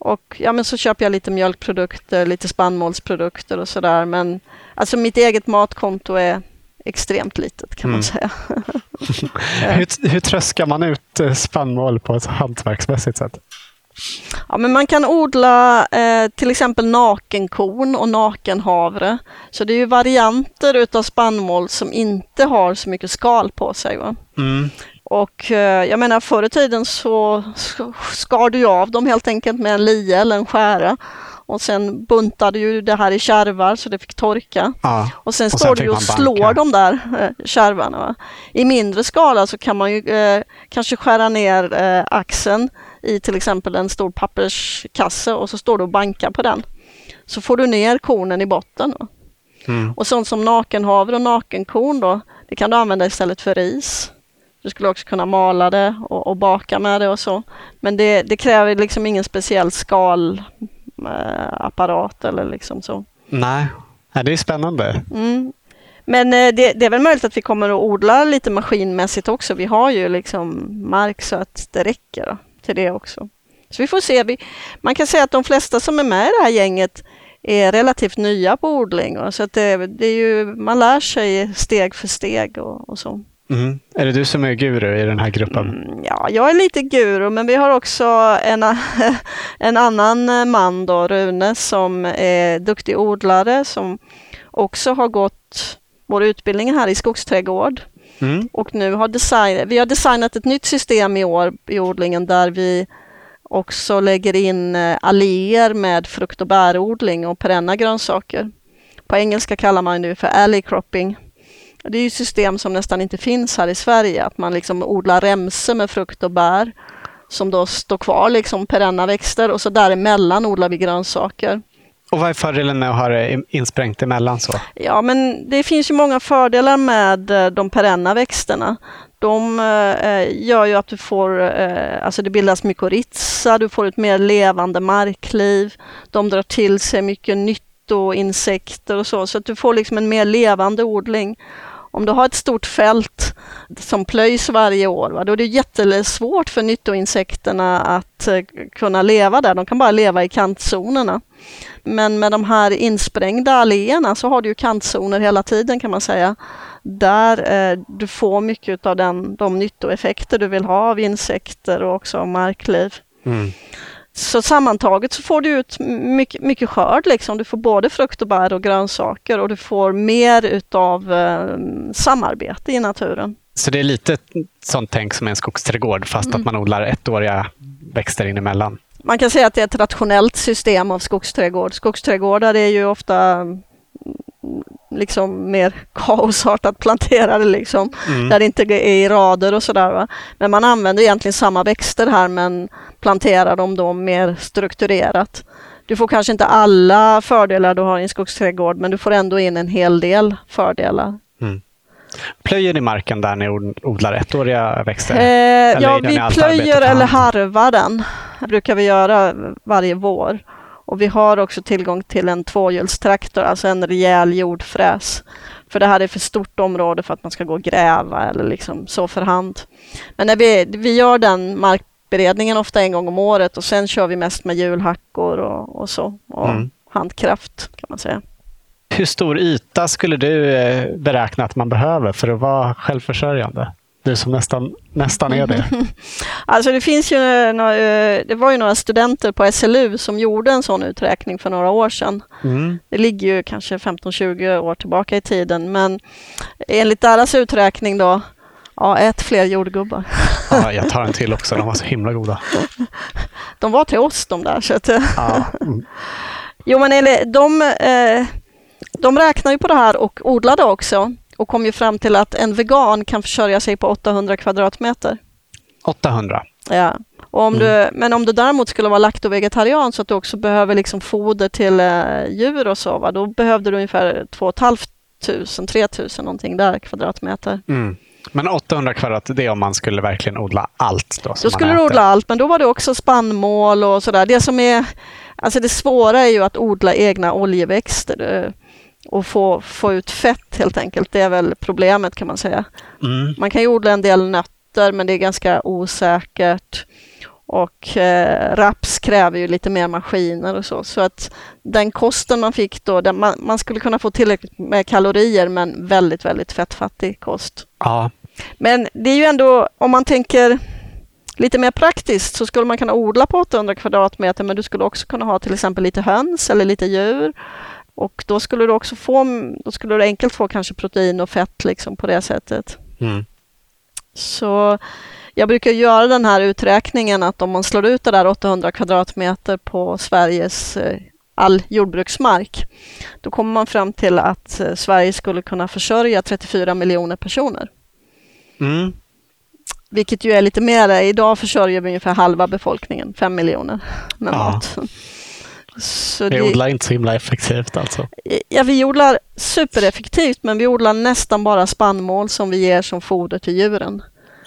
Speaker 2: Och ja, men så köper jag lite mjölkprodukter, lite spannmålsprodukter och sådär. Men alltså mitt eget matkonto är extremt litet kan mm. man säga.
Speaker 1: hur, hur tröskar man ut eh, spannmål på ett hantverksmässigt sätt?
Speaker 2: Ja, men man kan odla eh, till exempel nakenkorn och nakenhavre. Så det är ju varianter utav spannmål som inte har så mycket skal på sig.
Speaker 1: Mm.
Speaker 2: Och eh, jag menar förr i tiden så skar du av dem helt enkelt med en lie eller en skära. Och sen buntade ju det här i kärvar så det fick torka.
Speaker 1: Ja,
Speaker 2: och sen står du och slår de där eh, kärvarna. Va? I mindre skala så kan man ju eh, kanske skära ner eh, axeln i till exempel en stor papperskasse och så står du och bankar på den. Så får du ner kornen i botten.
Speaker 1: Mm.
Speaker 2: Och sånt som nakenhavre och nakenkorn då, det kan du använda istället för ris. Du skulle också kunna mala det och, och baka med det och så. Men det, det kräver liksom ingen speciell skalapparat eller liksom så.
Speaker 1: Nej, det är spännande.
Speaker 2: Mm. Men eh, det, det, är väl möjligt att vi kommer att odla lite maskinmässigt också. Vi har ju liksom mark så att det räcker till det också. Så vi får se. Vi, man kan säga att de flesta som är med i det här gänget är relativt nya på odling. Och så att det, det är ju, man lär sig steg för steg och, och så.
Speaker 1: Mm. Är det du som är guru i den här gruppen?
Speaker 2: Mm, ja, jag är lite guru, men vi har också en, en annan man då, Rune, som är duktig odlare som också har gått vår utbildning här i skogsträdgård. Mm. Och nu har design, vi har designat ett nytt system i år i odlingen där vi också lägger in eh, alléer med frukt och bärodling och perenna grönsaker. På engelska kallar man det för alley cropping. Det är ett system som nästan inte finns här i Sverige, att man liksom odlar remsor med frukt och bär som då står kvar, liksom perenna växter och så däremellan odlar vi grönsaker.
Speaker 1: Och vad är fördelen med att ha det insprängt emellan så?
Speaker 2: Ja, men det finns ju många fördelar med eh, de perenna växterna. De eh, gör ju att du får, eh, alltså det bildas mykorrhiza, du får ett mer levande markliv. De drar till sig mycket nyttoinsekter och så, så att du får liksom en mer levande odling. Om du har ett stort fält som plöjs varje år, va, då är det jättesvårt för nyttoinsekterna att eh, kunna leva där. De kan bara leva i kantzonerna. Men med de här insprängda alléerna så har du ju kantzoner hela tiden kan man säga. Där eh, du får mycket av den, de nyttoeffekter du vill ha av insekter och också av markliv. Mm. Så sammantaget så får du ut mycket, mycket skörd. Liksom. Du får både frukt och bär och grönsaker och du får mer utav eh, samarbete i naturen.
Speaker 1: Så det är lite sånt tänk som en skogsträdgård fast mm. att man odlar ettåriga växter in emellan?
Speaker 2: Man kan säga att det är ett rationellt system av skogsträdgård. Skogsträdgårdar är ju ofta mm, liksom mer kaosartat planterade liksom. Mm. Där det inte är i rader och sådär. Men man använder egentligen samma växter här men planterar dem då mer strukturerat. Du får kanske inte alla fördelar du har i en skogsträdgård men du får ändå in en hel del fördelar. Mm.
Speaker 1: Plöjer ni marken där ni odlar ettåriga växter?
Speaker 2: Eh, ja, vi plöjer eller harvar den. Det brukar vi göra varje vår. Och vi har också tillgång till en tvåhjulstraktor, alltså en rejäl jordfräs. För det här är för stort område för att man ska gå och gräva eller liksom så för hand. Men när vi, vi gör den markberedningen ofta en gång om året och sen kör vi mest med hjulhackor och, och så. Och mm. handkraft kan man säga.
Speaker 1: Hur stor yta skulle du eh, beräkna att man behöver för att vara självförsörjande? Du som nästan, nästan är det.
Speaker 2: alltså det finns ju några, eh, det var ju några studenter på SLU som gjorde en sån uträkning för några år sedan. Mm. Det ligger ju kanske 15-20 år tillbaka i tiden men enligt deras uträkning då, ja ät fler jordgubbar.
Speaker 1: ja, jag tar en till också, de var så himla goda.
Speaker 2: de var till oss de där. Så att, ja. mm. Jo men de, eh, de räknar ju på det här och odlade också och kom ju fram till att en vegan kan försörja sig på 800 kvadratmeter.
Speaker 1: 800?
Speaker 2: Ja. Och om mm. du, men om du däremot skulle vara laktovegetarian så att du också behöver liksom foder till eh, djur och så, va? då behövde du ungefär 2 500 3 000 någonting där kvadratmeter.
Speaker 1: Mm. Men 800 kvadrat, det är om man skulle verkligen odla allt? Då,
Speaker 2: då skulle du odla allt, men då var det också spannmål och sådär. Det som är, alltså det svåra är ju att odla egna oljeväxter och få, få ut fett helt enkelt. Det är väl problemet kan man säga. Mm. Man kan ju odla en del nötter men det är ganska osäkert. Och eh, raps kräver ju lite mer maskiner och så. Så att den kosten man fick då, den, man, man, skulle kunna få tillräckligt med kalorier men väldigt, väldigt fettfattig kost.
Speaker 1: Ja.
Speaker 2: Men det är ju ändå, om man tänker lite mer praktiskt så skulle man kunna odla på 800 kvadratmeter men du skulle också kunna ha till exempel lite höns eller lite djur. Och då skulle du också få, då skulle du enkelt få kanske protein och fett liksom på det sättet. Mm. Så jag brukar göra den här uträkningen att om man slår ut det där 800 kvadratmeter på Sveriges eh, all jordbruksmark, då kommer man fram till att eh, Sverige skulle kunna försörja 34 miljoner personer. Mm. Vilket ju är lite mer. Idag försörjer vi ungefär halva befolkningen, 5 miljoner, med ja. mat.
Speaker 1: Så vi odlar inte så himla effektivt alltså?
Speaker 2: Ja, vi odlar supereffektivt men vi odlar nästan bara spannmål som vi ger som foder till djuren.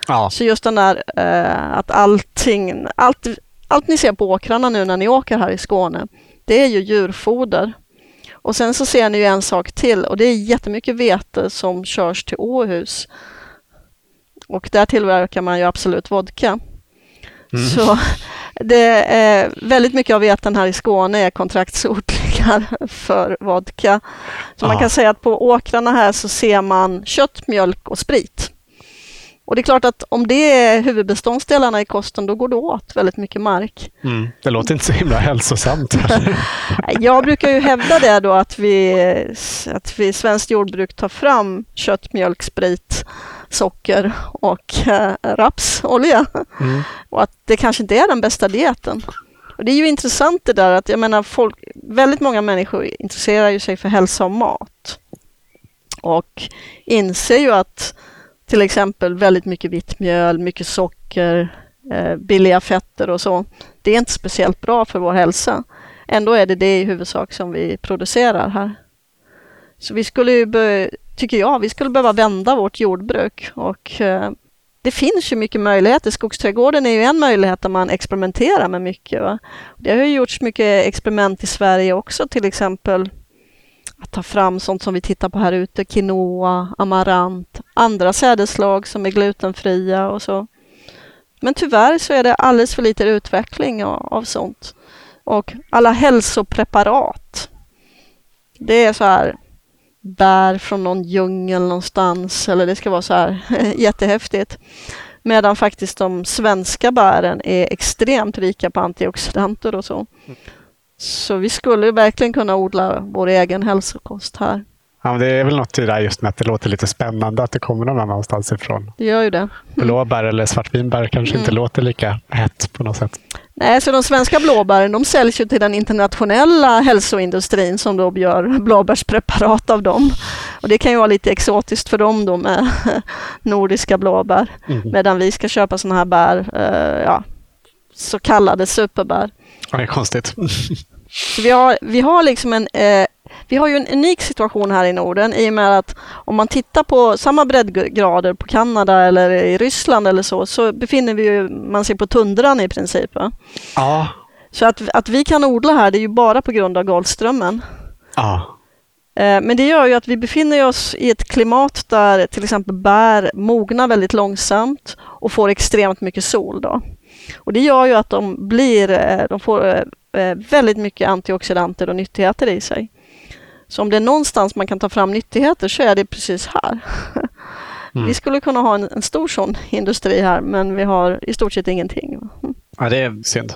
Speaker 2: Ja. Så just den där eh, att allting, allt, allt ni ser på åkrarna nu när ni åker här i Skåne, det är ju djurfoder. Och sen så ser ni ju en sak till och det är jättemycket vete som körs till Åhus. Och där tillverkar man ju absolut vodka. Mm. Så Det är väldigt mycket av veten här i Skåne är kontraktsodlingar för vodka. Så man
Speaker 1: Ja.
Speaker 2: kan säga att på åkrarna här så ser man kött, mjölk och sprit. Och det är klart att om det är huvudbeståndsdelarna i kosten, då går det åt väldigt mycket mark.
Speaker 1: Mm. Det låter inte så himla hälsosamt.
Speaker 2: Jag brukar ju hävda det då att vi, att vi svenskt jordbruk tar fram kött, mjölk, sprit, socker och eh, rapsolja.
Speaker 1: Mm.
Speaker 2: Och att det kanske inte är den bästa dieten. Och det är ju intressant det där att jag menar folk, väldigt många människor intresserar ju sig för hälsa och mat. Och inser ju att till exempel väldigt mycket vitt mjöl, mycket socker, eh, billiga fetter och så. Det är inte speciellt bra för vår hälsa. Ändå är det det i huvudsak som vi producerar här. Så vi skulle ju, tycker jag, vi skulle behöva vända vårt jordbruk och eh, det finns ju mycket möjligheter. Skogsträdgården är ju en möjlighet där man experimenterar med mycket. Va? Det har ju gjorts mycket experiment i Sverige också, till exempel att ta fram sånt som vi tittar på här ute, quinoa, amarant, andra sädesslag som är glutenfria och så. Men tyvärr så är det alldeles för lite utveckling av, av sånt. Och alla hälsopreparat. Det är så här bär från någon djungel någonstans eller det ska vara så här jättehäftigt. Medan faktiskt de svenska bären är extremt rika på antioxidanter och så. Mm. Så vi skulle verkligen kunna odla vår egen hälsokost här.
Speaker 1: Ja, det är väl något i det där just med att det låter lite spännande att det kommer någon annanstans ifrån.
Speaker 2: Det gör ju det.
Speaker 1: Blåbär eller svartvinbär kanske inte låter lika hett på något sätt.
Speaker 2: Nej, så de svenska blåbären de säljs ju till den internationella hälsoindustrin som då gör blåbärspreparat av dem. Och det kan ju vara lite exotiskt för dem då med nordiska blåbär.
Speaker 1: Mm.
Speaker 2: Medan vi ska köpa sådana här bär, eh, ja, så kallade superbär.
Speaker 1: Ja, det är konstigt.
Speaker 2: Så vi, har, vi, har liksom en, eh, vi har ju en unik situation här i Norden i och med att om man tittar på samma breddgrader på Kanada eller i Ryssland eller så, så befinner vi ju, man sig på tundran i princip. Va?
Speaker 1: Ja.
Speaker 2: Så att, att vi kan odla här, det är ju bara på grund av Golfströmmen.
Speaker 1: Ja.
Speaker 2: Eh, Men det gör ju att vi befinner oss i ett klimat där till exempel bär mognar väldigt långsamt och får extremt mycket sol. Då. Och det gör ju att de, blir, eh, de får eh, väldigt mycket antioxidanter och nyttigheter i sig. Så om det är någonstans man kan ta fram nyttigheter så är det precis här.
Speaker 1: Mm.
Speaker 2: Vi skulle kunna ha en, en stor sån industri här men vi har i stort sett ingenting.
Speaker 1: ja, det är synd.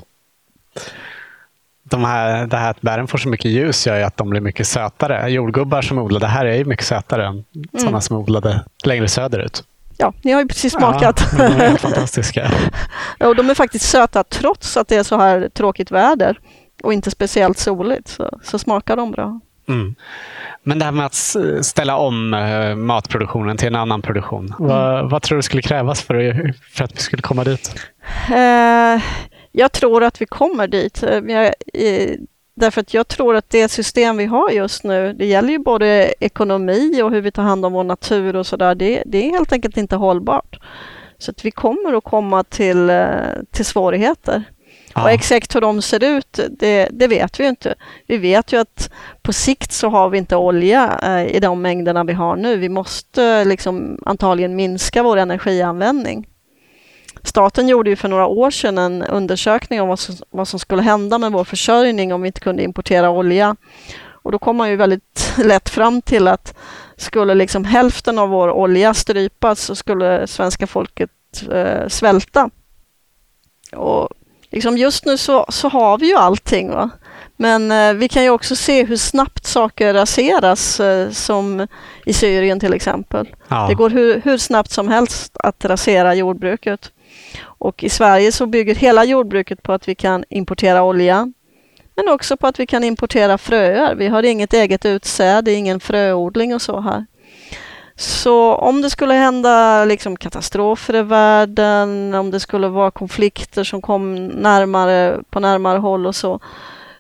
Speaker 1: De här, det här att bären får så mycket ljus gör ju att de blir mycket sötare. Jordgubbar som odlade här är ju mycket sötare än sådana som odlade längre söderut.
Speaker 2: Ja, ni har ju precis smakat.
Speaker 1: Ja, de är helt fantastiska.
Speaker 2: Ja, och de är faktiskt söta trots att det är så här tråkigt väder och inte speciellt soligt så, så smakar de bra.
Speaker 1: Mm. Men det här med att ställa om eh, matproduktionen till en annan produktion. Vad, vad tror du skulle krävas för, för att vi skulle komma dit?
Speaker 2: Eh, jag tror att vi kommer dit. Jag, eh, därför att jag tror att det system vi har just nu, det gäller ju både ekonomi och hur vi tar hand om vår natur och sådär. Det, det är helt enkelt inte hållbart. Så att vi kommer att komma till, eh, till svårigheter. Och exakt hur de ser ut, det, det vet vi ju inte. Vi vet ju att på sikt så har vi inte olja eh, i de mängderna vi har nu. Vi måste liksom antagligen minska vår energianvändning. Staten gjorde ju för några år sedan en undersökning om vad som, vad som skulle hända med vår försörjning om vi inte kunde importera olja. Och då kom man ju väldigt lätt fram till att skulle liksom hälften av vår olja strypas så skulle svenska folket eh, svälta. Och liksom just nu så, så har vi ju allting. Va? Men eh, vi kan ju också se hur snabbt saker raseras, eh, som i Syrien till exempel.
Speaker 1: Ja.
Speaker 2: Det går hur, hur snabbt som helst att rasera jordbruket. Och i Sverige så bygger hela jordbruket på att vi kan importera olja. Men också på att vi kan importera fröer. Vi har inget eget utsäde, ingen fröodling och så här. Så om det skulle hända liksom katastrofer i världen, om det skulle vara konflikter som kom närmare, på närmare håll och så,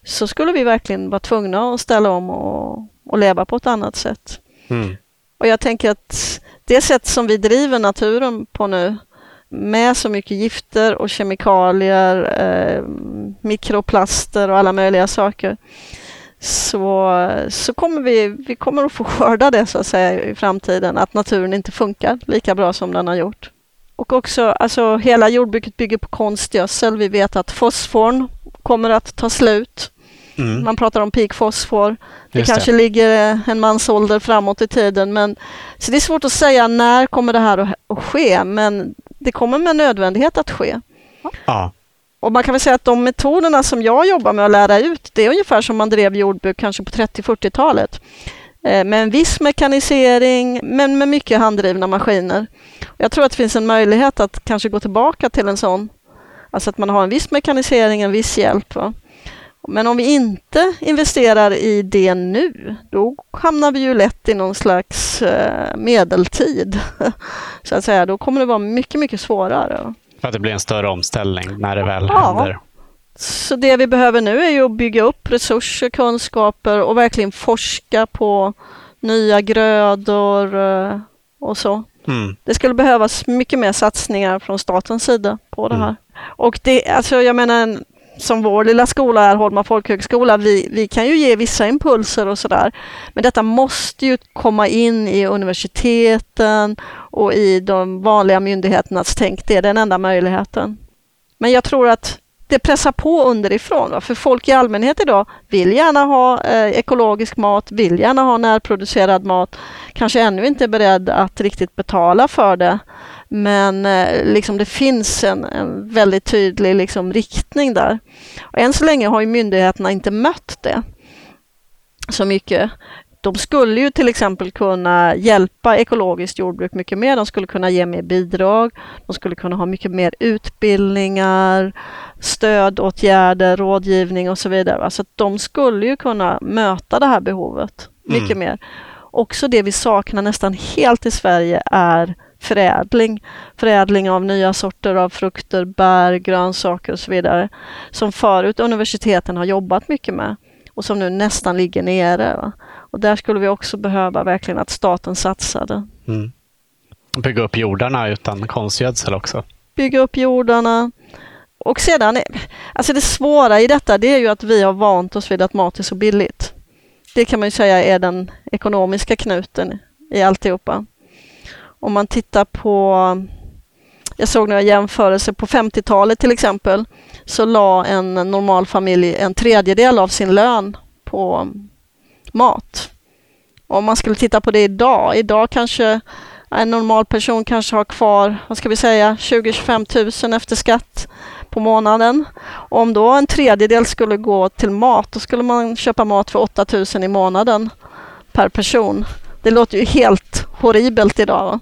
Speaker 2: så skulle vi verkligen vara tvungna att ställa om och, och leva på ett annat sätt.
Speaker 1: Mm.
Speaker 2: Och jag tänker att det sätt som vi driver naturen på nu med så mycket gifter och kemikalier, eh, mikroplaster och alla möjliga saker så, så kommer vi, vi kommer att få skörda det så att säga i framtiden, att naturen inte funkar lika bra som den har gjort. Och också, alltså hela jordbruket bygger på konstgödsel. Vi vet att fosforn kommer att ta slut. Mm. Man pratar om peak fosfor. Det Just kanske det. ligger en mansålder framåt i tiden. Men, så det är svårt att säga när kommer det här att, att ske, men det kommer med nödvändighet att ske. Ja. Och man kan väl säga att de metoderna som jag jobbar med att lära ut, det är ungefär som man drev jordbruk kanske på 30-40-talet. Eh, med en viss mekanisering, men med mycket handdrivna maskiner. Jag tror att det finns en möjlighet att kanske gå tillbaka till en sån, alltså att man har en viss mekanisering, en viss hjälp. Va? Men om vi inte investerar i det nu, då hamnar vi ju lätt i någon slags eh, medeltid. Så att säga. Då kommer det vara mycket, mycket svårare.
Speaker 1: För att det blir en större omställning när det väl ja. händer.
Speaker 2: Så det vi behöver nu är ju att bygga upp resurser, kunskaper och verkligen forska på nya grödor eh, och så. Mm. Det skulle behövas mycket mer satsningar från statens sida på det här. Mm. Och det, alltså jag menar, som vår lilla skola är, Holma folkhögskola, vi, vi kan ju ge vissa impulser och sådär. Men detta måste ju komma in i universiteten och i de vanliga myndigheternas tänk. Det är den enda möjligheten. Men jag tror att det pressar på underifrån. Va? För folk i allmänhet idag vill gärna ha eh, ekologisk mat, vill gärna ha närproducerad mat, kanske ännu inte är beredd att riktigt betala för det. Men eh, liksom det finns en, en väldigt tydlig liksom, riktning där. Och än så länge har ju myndigheterna inte mött det så mycket. De skulle ju till exempel kunna hjälpa ekologiskt jordbruk mycket mer. De skulle kunna ge mer bidrag. De skulle kunna ha mycket mer utbildningar, stödåtgärder, rådgivning och så vidare. Alltså de skulle ju kunna möta det här behovet mycket mm. mer. Också det vi saknar nästan helt i Sverige är förädling. Förädling av nya sorter av frukter, bär, grönsaker och så vidare. Som förut universiteten har jobbat mycket med och som nu nästan ligger nere. Va? Och där skulle vi också behöva verkligen att staten satsade. Mm.
Speaker 1: Bygga upp jordarna utan konstgödsel också.
Speaker 2: Bygga upp jordarna. Och sedan, alltså det svåra i detta det är ju att vi har vant oss vid att mat är så billigt. Det kan man ju säga är den ekonomiska knuten i alltihopa. Om man tittar på, jag såg några jämförelser, på 50-talet till exempel, så la en normal familj en tredjedel av sin lön på mat. Om man skulle titta på det idag, idag kanske en normal person kanske har kvar, vad ska vi säga, 20-25 000 efter skatt på månaden. Om då en tredjedel skulle gå till mat, då skulle man köpa mat för 8 000 i månaden per person. Det låter ju helt horribelt idag.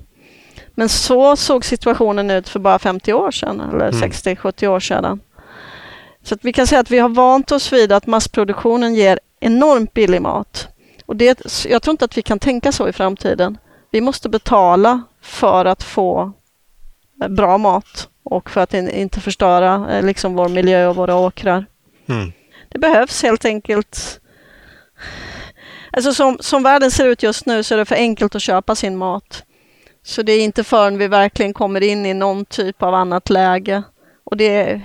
Speaker 2: Men så såg situationen ut för bara 50 år sedan eller mm. 60-70 år sedan. Så vi kan säga att vi har vant oss vid att massproduktionen ger enormt billig mat. Och det, jag tror inte att vi kan tänka så i framtiden. Vi måste betala för att få bra mat och för att inte förstöra eh, liksom vår miljö och våra åkrar. Mm. Det behövs helt enkelt Alltså som, som världen ser ut just nu så är det för enkelt att köpa sin mat. Så det är inte förrän vi verkligen kommer in i någon typ av annat läge. Och det,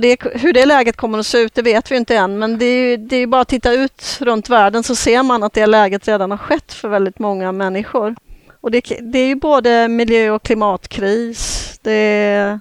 Speaker 2: det, hur det läget kommer att se ut, det vet vi inte än. Men det är, det är bara att titta ut runt världen så ser man att det läget redan har skett för väldigt många människor. Och det, det är ju både miljö och klimatkris, det är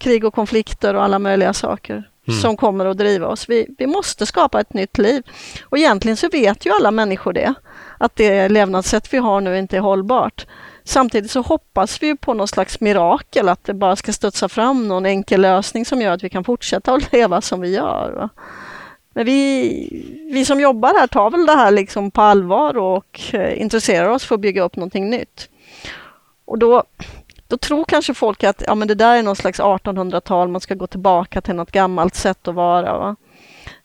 Speaker 2: krig och konflikter och alla möjliga saker mm. som kommer att driva oss. Vi, vi måste skapa ett nytt liv. Och egentligen så vet ju alla människor det, att det levnadssätt vi har nu inte är hållbart. Samtidigt så hoppas vi på någon slags mirakel, att det bara ska studsa fram någon enkel lösning som gör att vi kan fortsätta att leva som vi gör. Men vi, vi som jobbar här tar väl det här liksom på allvar och eh, intresserar oss för att bygga upp någonting nytt. Och då, då tror kanske folk att ja, men det där är någon slags 1800-tal, man ska gå tillbaka till något gammalt sätt att vara. Va?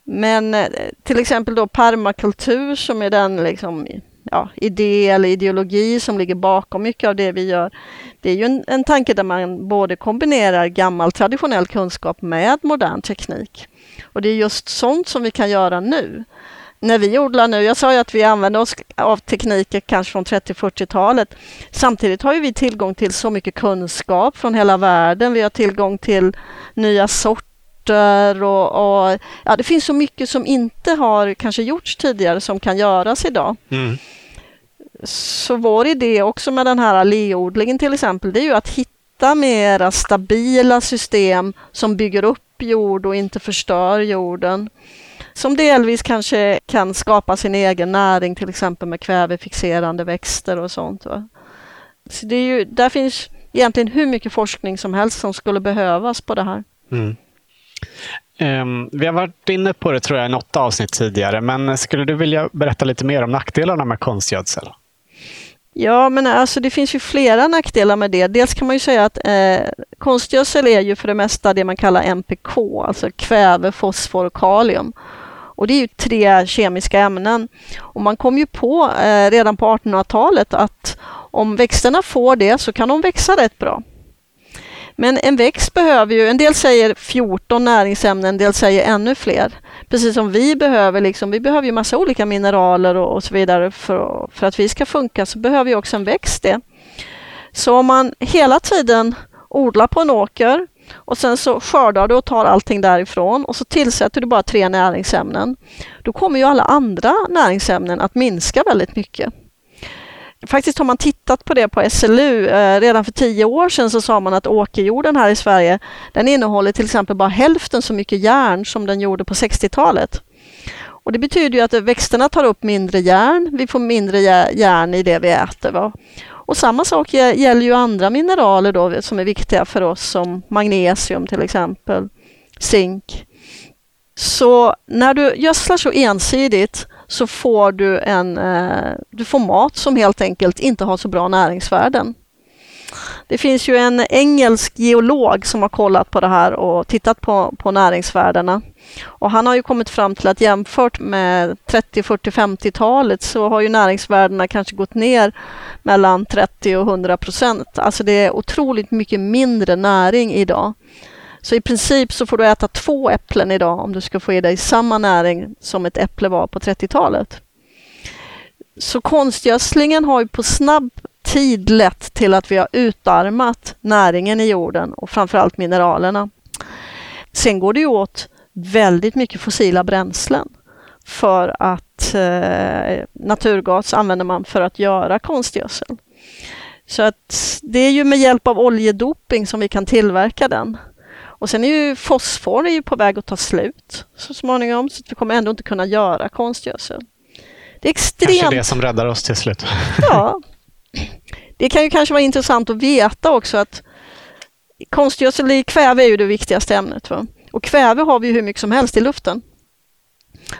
Speaker 2: Men eh, till exempel då permakultur som är den liksom ja, idé eller ideologi som ligger bakom mycket av det vi gör. Det är ju en, en tanke där man både kombinerar gammal traditionell kunskap med modern teknik. Och det är just sånt som vi kan göra nu. När vi odlar nu, jag sa ju att vi använder oss av tekniker kanske från 30-40-talet. Samtidigt har ju vi tillgång till så mycket kunskap från hela världen. Vi har tillgång till nya sorter och, och ja, det finns så mycket som inte har kanske gjorts tidigare som kan göras idag. Mm. Så vår idé också med den här alléodlingen till exempel, det är ju att hitta hitta mera stabila system som bygger upp jord och inte förstör jorden. Som delvis kanske kan skapa sin egen näring, till exempel med kvävefixerande växter och sånt. Va? Så det är ju, där finns egentligen hur mycket forskning som helst som skulle behövas på det här. Mm.
Speaker 1: Um, vi har varit inne på det tror jag i något avsnitt tidigare, men skulle du vilja berätta lite mer om nackdelarna med konstgödsel?
Speaker 2: Ja, men alltså det finns ju flera nackdelar med det. Dels kan man ju säga att eh, konstgödsel är ju för det mesta det man kallar NPK, alltså kväve, fosfor och kalium. Och det är ju tre kemiska ämnen. Och man kom ju på eh, redan på 1800-talet att om växterna får det så kan de växa rätt bra. Men en växt behöver ju, en del säger 14 näringsämnen, en del säger ännu fler. Precis som vi behöver, liksom, vi behöver ju massa olika mineraler och, och så vidare för, för att vi ska funka, så behöver ju också en växt det. Så om man hela tiden odlar på en åker och sen så skördar du och tar allting därifrån och så tillsätter du bara tre näringsämnen. Då kommer ju alla andra näringsämnen att minska väldigt mycket. Faktiskt har man tittat på det på SLU. Eh, redan för tio år sedan så sa man att åkerjorden här i Sverige, den innehåller till exempel bara hälften så mycket järn som den gjorde på 60-talet. Och Det betyder ju att växterna tar upp mindre järn, vi får mindre järn i det vi äter. Va? Och samma sak gäller ju andra mineraler då, som är viktiga för oss som magnesium till exempel, zink. Så när du gödslar så ensidigt så får du, en, eh, du får mat som helt enkelt inte har så bra näringsvärden. Det finns ju en engelsk geolog som har kollat på det här och tittat på, på näringsvärdena. Och han har ju kommit fram till att jämfört med 30, 40, 50-talet så har ju näringsvärdena kanske gått ner mellan 30 och 100 procent. Alltså det är otroligt mycket mindre näring idag. Så i princip så får du äta två äpplen idag om du ska få i dig samma näring som ett äpple var på 30-talet. Så konstgödslingen har ju på snabb tid lett till att vi har utarmat näringen i jorden och framförallt mineralerna. Sen går det ju åt väldigt mycket fossila bränslen för att eh, naturgas använder man för att göra konstgödsel. Så att det är ju med hjälp av oljedoping som vi kan tillverka den. Och sen är ju fosfor är ju på väg att ta slut så småningom, så vi kommer ändå inte kunna göra konstgödsel.
Speaker 1: Det är extremt... Kanske det som räddar oss till slut.
Speaker 2: Ja. Det kan ju kanske vara intressant att veta också att konstgödsel i kväve är ju det viktigaste ämnet. Va? Och kväve har vi hur mycket som helst i luften.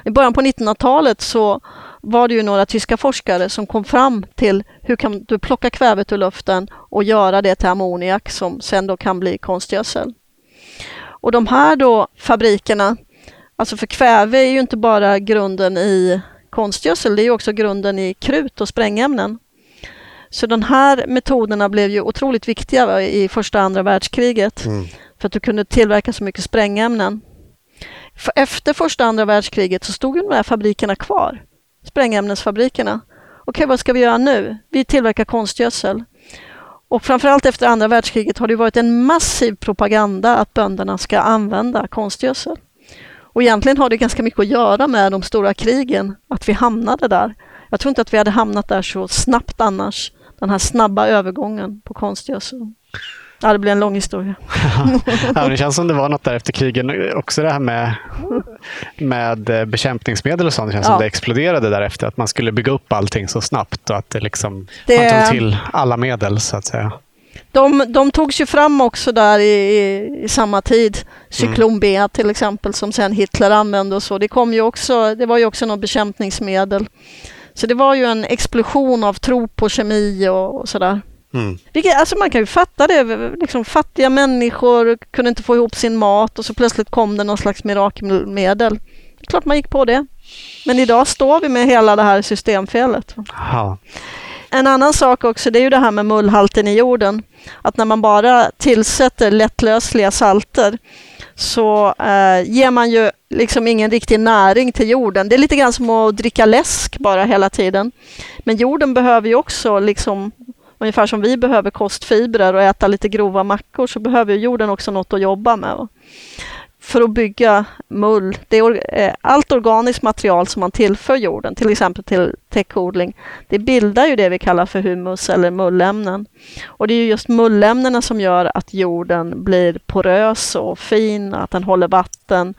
Speaker 2: I början på 1900-talet så var det ju några tyska forskare som kom fram till hur kan du plocka kvävet ur luften och göra det till ammoniak som sen då kan bli konstgödsel. Och de här då fabrikerna, alltså för kväve är ju inte bara grunden i konstgödsel, det är också grunden i krut och sprängämnen. Så de här metoderna blev ju otroligt viktiga i första och andra världskriget mm. för att du kunde tillverka så mycket sprängämnen. För efter första och andra världskriget så stod de här fabrikerna kvar, sprängämnesfabrikerna. Okej, vad ska vi göra nu? Vi tillverkar konstgödsel. Och framförallt efter andra världskriget har det varit en massiv propaganda att bönderna ska använda konstgödsel. Och egentligen har det ganska mycket att göra med de stora krigen, att vi hamnade där. Jag tror inte att vi hade hamnat där så snabbt annars, den här snabba övergången på konstgödsel. Ja, det blir en lång historia.
Speaker 1: ja, det känns som det var något där efter krigen. Också det här med, med eh, bekämpningsmedel och sånt. Det känns ja. som det exploderade därefter. Att man skulle bygga upp allting så snabbt och att det liksom, det... man tog till alla medel så att säga.
Speaker 2: De, de togs ju fram också där i, i, i samma tid. Cyklon mm. B till exempel som sen Hitler använde och så. Det, kom ju också, det var ju också något bekämpningsmedel. Så det var ju en explosion av tro på kemi och, och sådär. Mm. Vilket, alltså man kan ju fatta det, liksom fattiga människor kunde inte få ihop sin mat och så plötsligt kom det någon slags mirakelmedel. Klart man gick på det. Men idag står vi med hela det här systemfelet. Aha. En annan sak också, det är ju det här med mullhalten i jorden. Att när man bara tillsätter lättlösliga salter så eh, ger man ju liksom ingen riktig näring till jorden. Det är lite grann som att dricka läsk bara hela tiden. Men jorden behöver ju också liksom Ungefär som vi behöver kostfibrer och äta lite grova mackor så behöver jorden också något att jobba med. för att bygga mull. Det är eh, allt organiskt material som man tillför jorden, till exempel till täckodling, det bildar ju det vi kallar för humus eller mullämnen. Och det är just mullämnena som gör att jorden blir porös och fin, att den håller vatten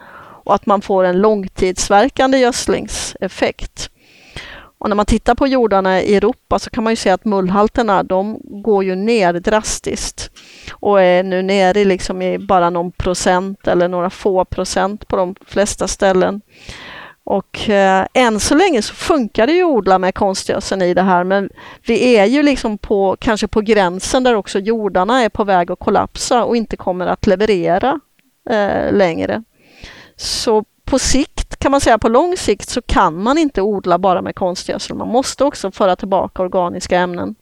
Speaker 2: och att man får en långtidsverkande gödslingseffekt. Och när man tittar på jordarna i Europa så kan man ju se att mullhalterna de går ju ner drastiskt och är nu nere liksom i bara någon procent eller några få procent på de flesta ställen. Och eh, än så länge så funkar det ju att odla med konstgödseln i det här men vi är ju liksom på, kanske på gränsen där också jordarna är på väg att kollapsa och inte kommer att leverera eh, längre. Så på sikt kan man säga, på lång sikt så kan man inte odla bara med konstgödsel. Man måste också föra tillbaka organiska ämnen.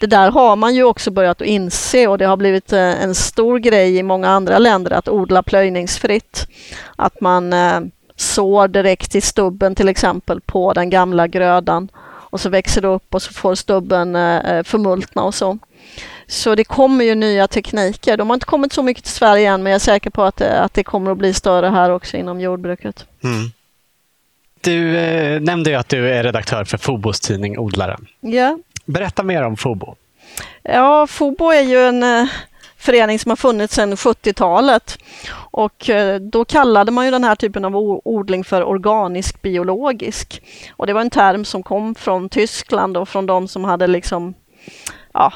Speaker 2: Det där har man ju också börjat att inse och det har blivit eh, en stor grej i många andra länder att odla plöjningsfritt. Att man eh, sår direkt i stubben till exempel på den gamla grödan och så växer det upp och så får stubben eh, förmultna och så. Så det kommer ju nya tekniker. De har inte kommit så mycket till Sverige än men jag är säker på att det, att det kommer att bli större här också inom jordbruket. Mm.
Speaker 1: Du eh, nämnde ju att du är redaktör för Fobos tidning Odlaren.
Speaker 2: Ja.
Speaker 1: Berätta mer om Fobo.
Speaker 2: Ja, Fobo är ju en eh, förening som har funnits sedan 70-talet. Och eh, då kallade man ju den här typen av odling för organisk biologisk. Och det var en term som kom från Tyskland och från de som hade liksom ja,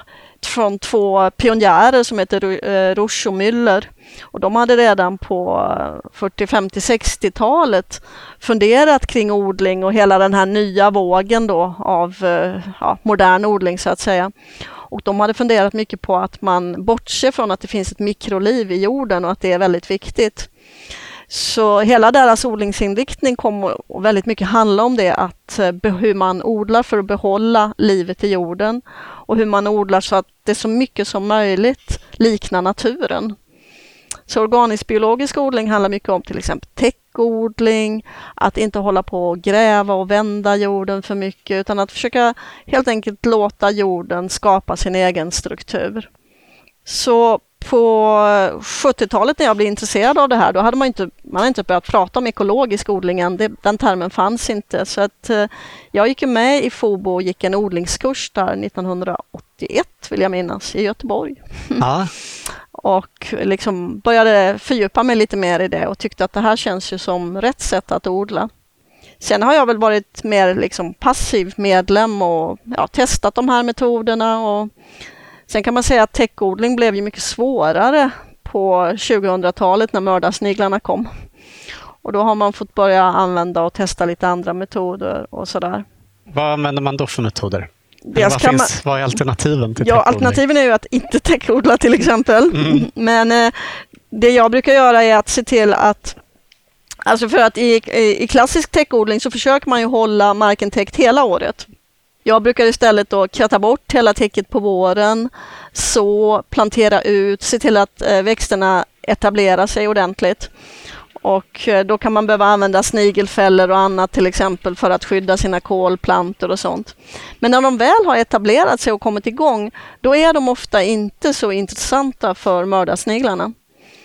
Speaker 2: från två pionjärer som heter eh, Rusch och Müller. Och de hade redan på 40, 50, 60-talet funderat kring odling och hela den här nya vågen då av eh, ja, modern odling så att säga. Och de hade funderat mycket på att man bortser från att det finns ett mikroliv i jorden och att det är väldigt viktigt. Så hela deras odlingsinriktning kommer väldigt mycket handla om det, att eh, hur man odlar för att behålla livet i jorden och hur man odlar så att det så mycket som möjligt liknar naturen. Så organisk biologisk odling handlar mycket om till exempel täckodling, att inte hålla på och gräva och vända jorden för mycket utan att försöka helt enkelt låta jorden skapa sin egen struktur. Så på 70-talet när jag blev intresserad av det här, då hade man inte, man hade inte börjat prata om ekologisk odling än. Det, den termen fanns inte. Så att, eh, jag gick med i FOBO och gick en odlingskurs där 1981 vill jag minnas, i Göteborg. Ja. och liksom började fördjupa mig lite mer i det och tyckte att det här känns ju som rätt sätt att odla. Sen har jag väl varit mer liksom passiv medlem och ja, testat de här metoderna och Sen kan man säga att täckodling blev ju mycket svårare på 2000-talet när mördarsniglarna kom. Och då har man fått börja använda och testa lite andra metoder och sådär.
Speaker 1: Vad använder man då för metoder? Vad, finns, man, vad är alternativen till
Speaker 2: Ja, alternativen är ju att inte täckodla till exempel. Mm. Men eh, det jag brukar göra är att se till att Alltså för att i, i klassisk täckodling så försöker man ju hålla marken täckt hela året. Jag brukar istället då kratta bort hela täcket på våren, så plantera ut, se till att eh, växterna etablerar sig ordentligt. Och eh, då kan man behöva använda snigelfällor och annat till exempel för att skydda sina kolplantor och sånt. Men när de väl har etablerat sig och kommit igång, då är de ofta inte så intressanta för mördarsniglarna.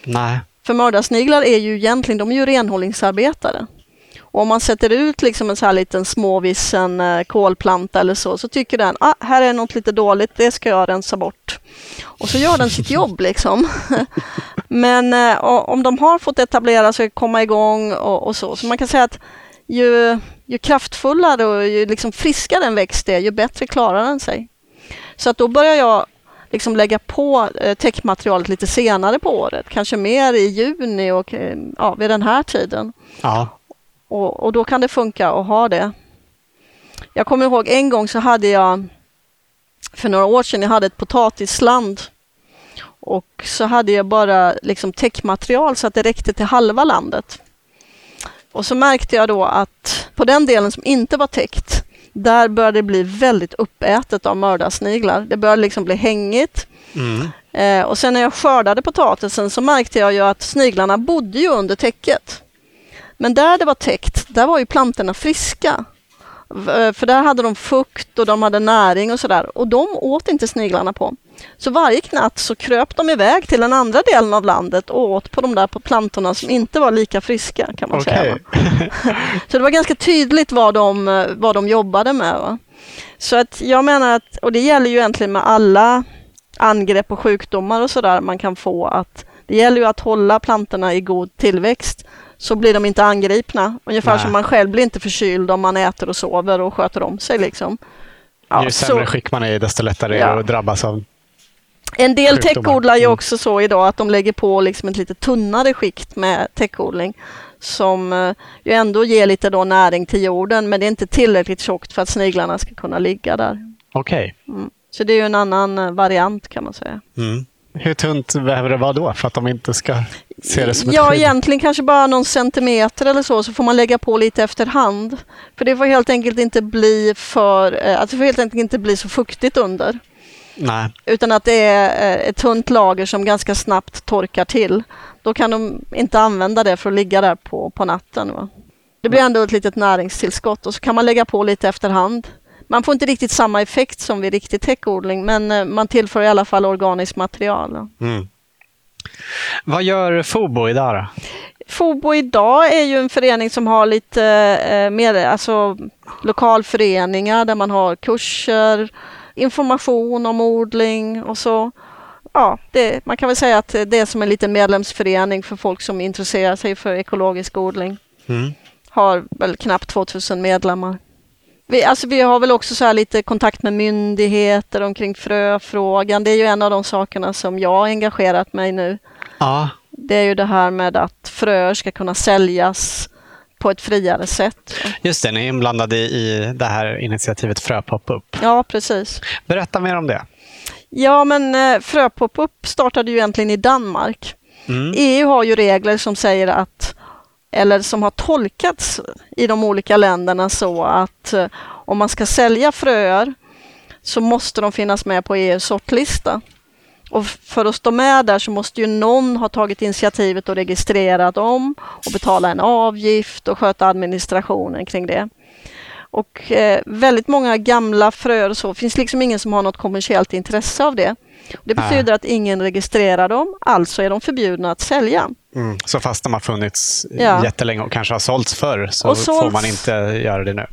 Speaker 1: Nej.
Speaker 2: För mördarsniglar är ju egentligen, de är ju renhållningsarbetare. Och om man sätter ut liksom en så här liten småvissen eh, kolplanta eller så, så tycker den ah, här är något lite dåligt, det ska jag rensa bort. Och så gör den sitt jobb liksom. Men eh, om de har fått etablera sig, komma igång och, och, så, så man kan säga att ju, ju kraftfullare och ju liksom friskare en växt är, ju bättre klarar den sig. Så att då börjar jag liksom lägga på eh, täckmaterialet lite senare på året, kanske mer i juni och eh, ja, vid den här tiden.
Speaker 1: Ja.
Speaker 2: Och, och då kan det funka att ha det. Jag kommer ihåg en gång så hade jag för några år sedan, jag hade ett potatisland och så hade jag bara liksom täckmaterial så att det räckte till halva landet. Och så märkte jag då att på den delen som inte var täckt, där började det bli väldigt uppätet av mördarsniglar. Det började liksom bli hängigt. Mm. Eh, och sen när jag skördade potatisen så märkte jag ju att sniglarna bodde ju under täcket. Men där det var täckt, där var ju plantorna friska. Eh, för där hade de fukt och de hade näring och sådär och de åt inte sniglarna på. Så varje natt så kröp de iväg till den andra delen av landet och åt på de där plantorna som inte var lika friska kan man
Speaker 1: Okej.
Speaker 2: säga. Så det var ganska tydligt vad de, vad de jobbade med. Va? Så att jag menar att, och det gäller ju egentligen med alla angrepp och sjukdomar och sådär man kan få, att det gäller ju att hålla plantorna i god tillväxt så blir de inte angripna. Ungefär
Speaker 1: Nej.
Speaker 2: som man själv blir inte förkyld om man äter och sover och sköter om sig. Liksom. Ja,
Speaker 1: Ju
Speaker 2: så-
Speaker 1: sämre skick man är i, desto lättare är
Speaker 2: Ja.
Speaker 1: det att drabbas av...
Speaker 2: En del
Speaker 1: sjukdomar.
Speaker 2: täckodlar gör
Speaker 1: Mm.
Speaker 2: också så idag att de lägger på liksom ett lite tunnare skikt med täckodling som eh, ju ändå ger lite då näring till jorden men det är inte tillräckligt tjockt för att sniglarna ska kunna ligga där.
Speaker 1: Okej.
Speaker 2: Mm. Så det är ju en annan eh, variant kan man säga.
Speaker 1: Mm. Hur tunt behöver det vara då för att de inte ska se det som ett
Speaker 2: Ja,
Speaker 1: skydd?
Speaker 2: egentligen kanske bara någon centimeter eller så, så får man lägga på lite efterhand. För det får helt enkelt inte bli för, eh, alltså det får helt enkelt inte bli så fuktigt under.
Speaker 1: Nej.
Speaker 2: Utan att det är eh, ett tunt lager som ganska snabbt torkar till. Då kan de inte använda det för att ligga där på, på natten. Va? Det blir ändå ett litet näringstillskott och så kan man lägga på lite efterhand. Man får inte riktigt samma effekt som vid riktig täckodling men eh, man tillför i alla fall organiskt material.
Speaker 1: Mm. Vad gör Fobo idag då?
Speaker 2: Fobo idag är ju en förening som har lite eh, mer, alltså lokalföreningar där man har kurser, information om odling och så. Ja, det, man kan väl säga att det är som en liten medlemsförening för folk som intresserar sig för ekologisk odling.
Speaker 1: Mm.
Speaker 2: Har väl knappt 2000 medlemmar. Vi, alltså vi har väl också så här lite kontakt med myndigheter omkring fröfrågan. Det är ju en av de sakerna som jag har engagerat mig nu
Speaker 1: Ja,
Speaker 2: det är ju det här med att fröer ska kunna säljas på ett friare sätt.
Speaker 1: just det. Ni är inblandade i det här initiativet Fröpop-up.
Speaker 2: Ja, precis.
Speaker 1: Berätta mer om det.
Speaker 2: Ja, men eh, Fröpop-up startade ju egentligen i Danmark.
Speaker 1: Mm.
Speaker 2: EU har ju regler som säger att, eller som har tolkats i de olika länderna så att eh, om man ska sälja fröer så måste de finnas med på EUs sortlista. Och för att stå med där så måste ju någon ha tagit initiativet och registrerat dem och betala en avgift och sköta administrationen kring det. Och eh, väldigt många gamla fröer och så finns liksom ingen som har något kommersiellt intresse av det. Det
Speaker 1: Nej.
Speaker 2: betyder att ingen registrerar dem, alltså är de förbjudna att sälja.
Speaker 1: Mm. Så fast de har funnits
Speaker 2: Ja.
Speaker 1: jättelänge och kanske har sålts förr så
Speaker 2: sålts-
Speaker 1: får man inte göra det nu.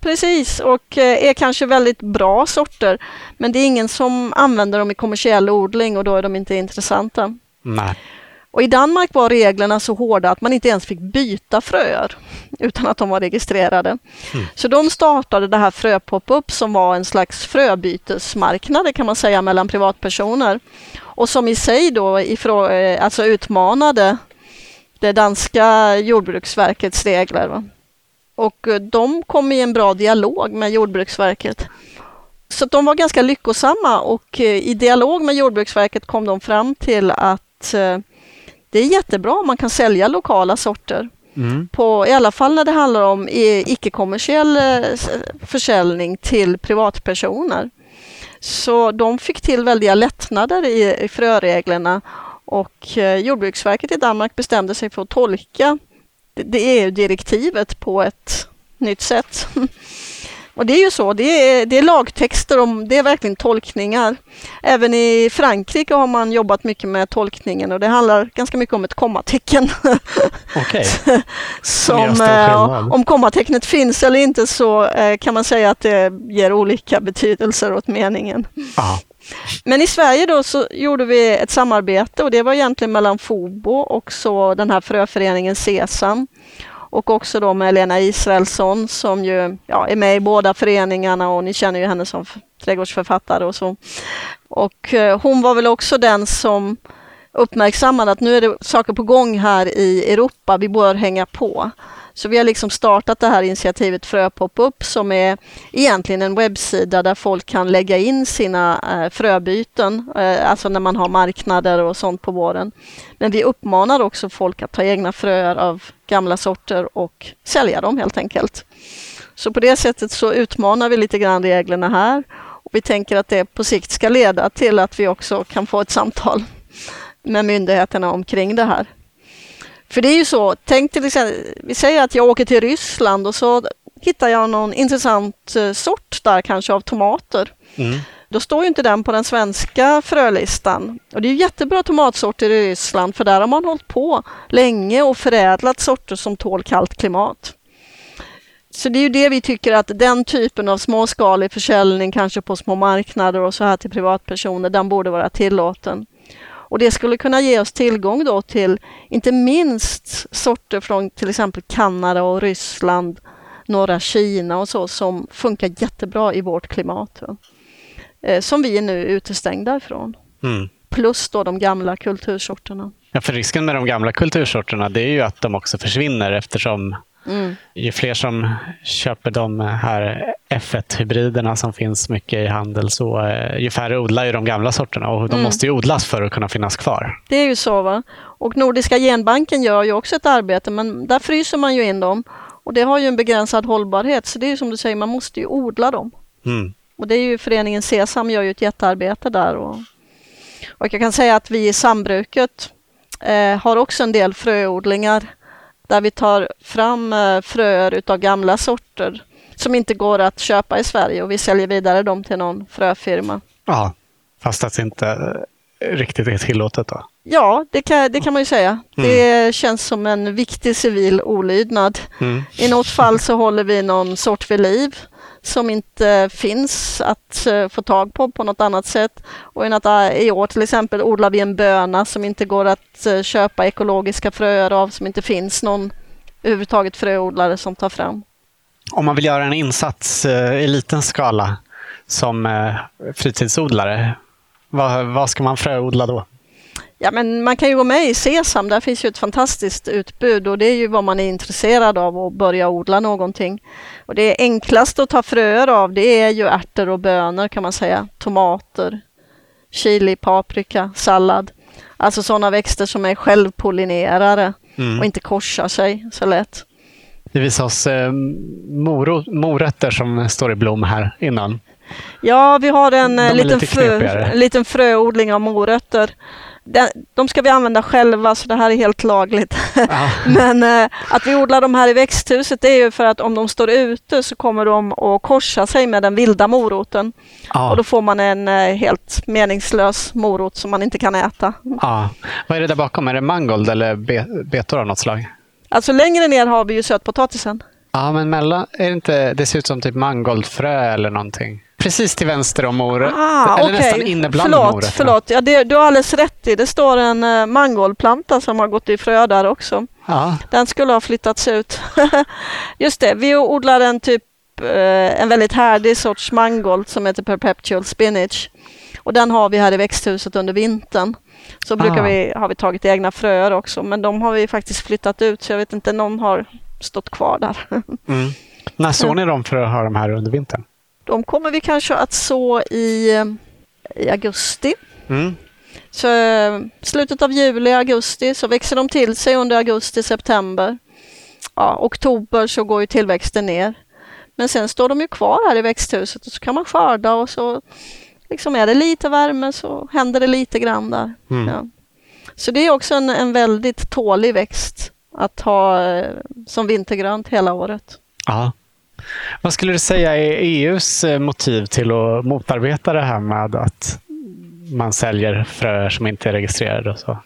Speaker 2: Precis, och eh, är kanske väldigt bra sorter. Men det är ingen som använder dem i kommersiell odling och då är de inte intressanta.
Speaker 1: Nej.
Speaker 2: Och I Danmark var reglerna så hårda att man inte ens fick byta fröer utan att de var registrerade. Så de startade det här Fröpop-up som var en slags fröbytesmarknad kan man säga mellan privatpersoner. Och som i sig då ifrå, eh, alltså utmanade det danska jordbruksverkets regler. Va? Och eh, de kom i en bra dialog med Jordbruksverket. Så de var ganska lyckosamma och eh, i dialog med Jordbruksverket kom de fram till att det är jättebra om man kan sälja lokala sorter.
Speaker 1: Mm.
Speaker 2: På, I alla fall när det handlar om icke-kommersiell eh, försäljning till privatpersoner. Så de fick till väldiga lättnader i, i fröreglerna och eh, Jordbruksverket i Danmark bestämde sig för att tolka det, det EU-direktivet på ett nytt sätt. Och det är ju så, det är, det är lagtexter, om, det är verkligen tolkningar. Även i Frankrike har man jobbat mycket med tolkningen och det handlar ganska mycket om ett kommatecken.
Speaker 1: Gör
Speaker 2: Som, eh, om kommatecknet finns eller inte så eh, kan man säga att det ger olika betydelser åt meningen.
Speaker 1: Ja.
Speaker 2: Men i Sverige då så gjorde vi ett samarbete och det var egentligen mellan Fobo och så den här fröföreningen Sesam. Och också då med Lena Israelsson som ju ja, är med i båda föreningarna och ni känner ju henne som trädgårdsförfattare och så. Och eh, hon var väl också den som uppmärksammade att nu är det saker på gång här i Europa, vi bör hänga på. Så vi har liksom startat det här initiativet Fröpopup som är egentligen en webbsida där folk kan lägga in sina eh, fröbyten, eh, alltså när man har marknader och sånt på våren. Men vi uppmanar också folk att ta egna fröer av gamla sorter och sälja dem helt enkelt. Så på det sättet så utmanar vi lite grann reglerna här och vi tänker att det på sikt ska leda till att vi också kan få ett samtal med myndigheterna omkring det här. För det är ju så, tänk till exempel, vi säger att jag åker till Ryssland och så hittar jag någon intressant eh, sort där kanske av tomater.
Speaker 1: Mm.
Speaker 2: Då står ju inte den på den svenska frölistan. Och det är jättebra tomatsorter i Ryssland för där har man hållit på länge och förädlat sorter som tål kallt klimat. Så det är ju det vi tycker att den typen av småskalig försäljning, kanske på små marknader och så här till privatpersoner, den borde vara tillåten. Och det skulle kunna ge oss tillgång då till inte minst sorter från till exempel Kanada och Ryssland, norra Kina och så som funkar jättebra i vårt klimat. Eh, som vi är nu utestängda ifrån. Mm. Plus då de gamla kultursorterna.
Speaker 1: Ja, för risken med de gamla kultursorterna det är ju att de också försvinner eftersom Mm. Ju fler som köper de här F1-hybriderna som finns mycket i handel, så eh, ju färre odlar ju de gamla sorterna och de mm. måste ju odlas för att kunna finnas kvar.
Speaker 2: Det är ju så. va. Och Nordiska genbanken gör ju också ett arbete, men där fryser man ju in dem. Och det har ju en begränsad hållbarhet, så det är ju som du säger, man måste ju odla dem. Mm. Och det är ju föreningen Sesam gör ju ett jättearbete där. Och, och jag kan säga att vi i sambruket eh, har också en del fröodlingar där vi tar fram eh, fröer utav gamla sorter som inte går att köpa i Sverige och vi säljer vidare dem till någon fröfirma.
Speaker 1: Ja, fast att det inte riktigt är tillåtet då?
Speaker 2: Ja, det kan, det kan man ju säga. Mm. Det känns som en viktig civil olydnad. Mm. I något fall så håller vi någon sort vid liv som inte finns att eh, få tag på på något annat sätt. Och eh, i, år till exempel odlar vi en böna som inte går att eh, köpa ekologiska fröer av, som inte finns någon överhuvudtaget fröodlare som tar fram.
Speaker 1: Om man vill göra en insats i liten skala som fritidsodlare, vad, vad ska man fröodla då?
Speaker 2: Ja, men man kan ju gå med i Sesam, där finns ju ett fantastiskt utbud och det är ju vad man är intresserad av att börja odla någonting. Och det enklaste att ta fröer av det är ju ärtor och bönor kan man säga, tomater, chili, paprika, sallad. Alltså sådana växter som är självpollinerare mm. och inte korsar sig så lätt.
Speaker 1: Det visar oss eh, morötter som står i blom här innan.
Speaker 2: Ja, vi har en eh, liten, frö, liten fröodling av morötter de ska vi använda själva så det här är helt lagligt. Men eh, att vi odlar de här i växthuset det är ju för att om de står ute så kommer de att korsa sig med den vilda moroten. Ja. Och då får man en eh, helt meningslös morot som man inte kan äta.
Speaker 1: Ja. Vad är det där bakom? Är det mangold eller be betor av något slag?
Speaker 2: Alltså längre ner har vi ju sötpotatisen.
Speaker 1: Ja, men mellan, är det inte, det ser ut som typ mangoldfrö eller någonting? Precis till vänster om morötter. Ah, Eller okay. nästan inne bland
Speaker 2: förlåt,
Speaker 1: morötterna.
Speaker 2: Förlåt, ja, det, du har alldeles rätt i. Det står en uh, mangoldplanta som har gått i frö där också. Ah. Den skulle ha flyttats ut. Just det, vi odlar en typ uh, en väldigt härdig sorts mangold som heter perpetual spinach. Och den har vi här i växthuset under vintern. Så brukar ah. vi, har vi tagit egna fröer också, men de har vi faktiskt flyttat ut så jag vet inte, någon har stått kvar där.
Speaker 1: mm. När såg ni att ha dem här under vintern?
Speaker 2: De kommer vi kanske att så i, i augusti. Mm. Så slutet av juli, augusti, så växer de till sig under augusti, september. Ja, oktober så går ju tillväxten ner. Men sen står de ju kvar här i växthuset och så kan man skörda och så liksom är det lite värme så händer det lite grann där. Mm. Ja. Så det är också en, en väldigt tålig växt att ha eh, som vintergrönt hela året.
Speaker 1: Ja. Vad skulle du säga är EUs eh, motiv till att motarbeta det här med att man säljer fröer som inte är registrerade? Och så?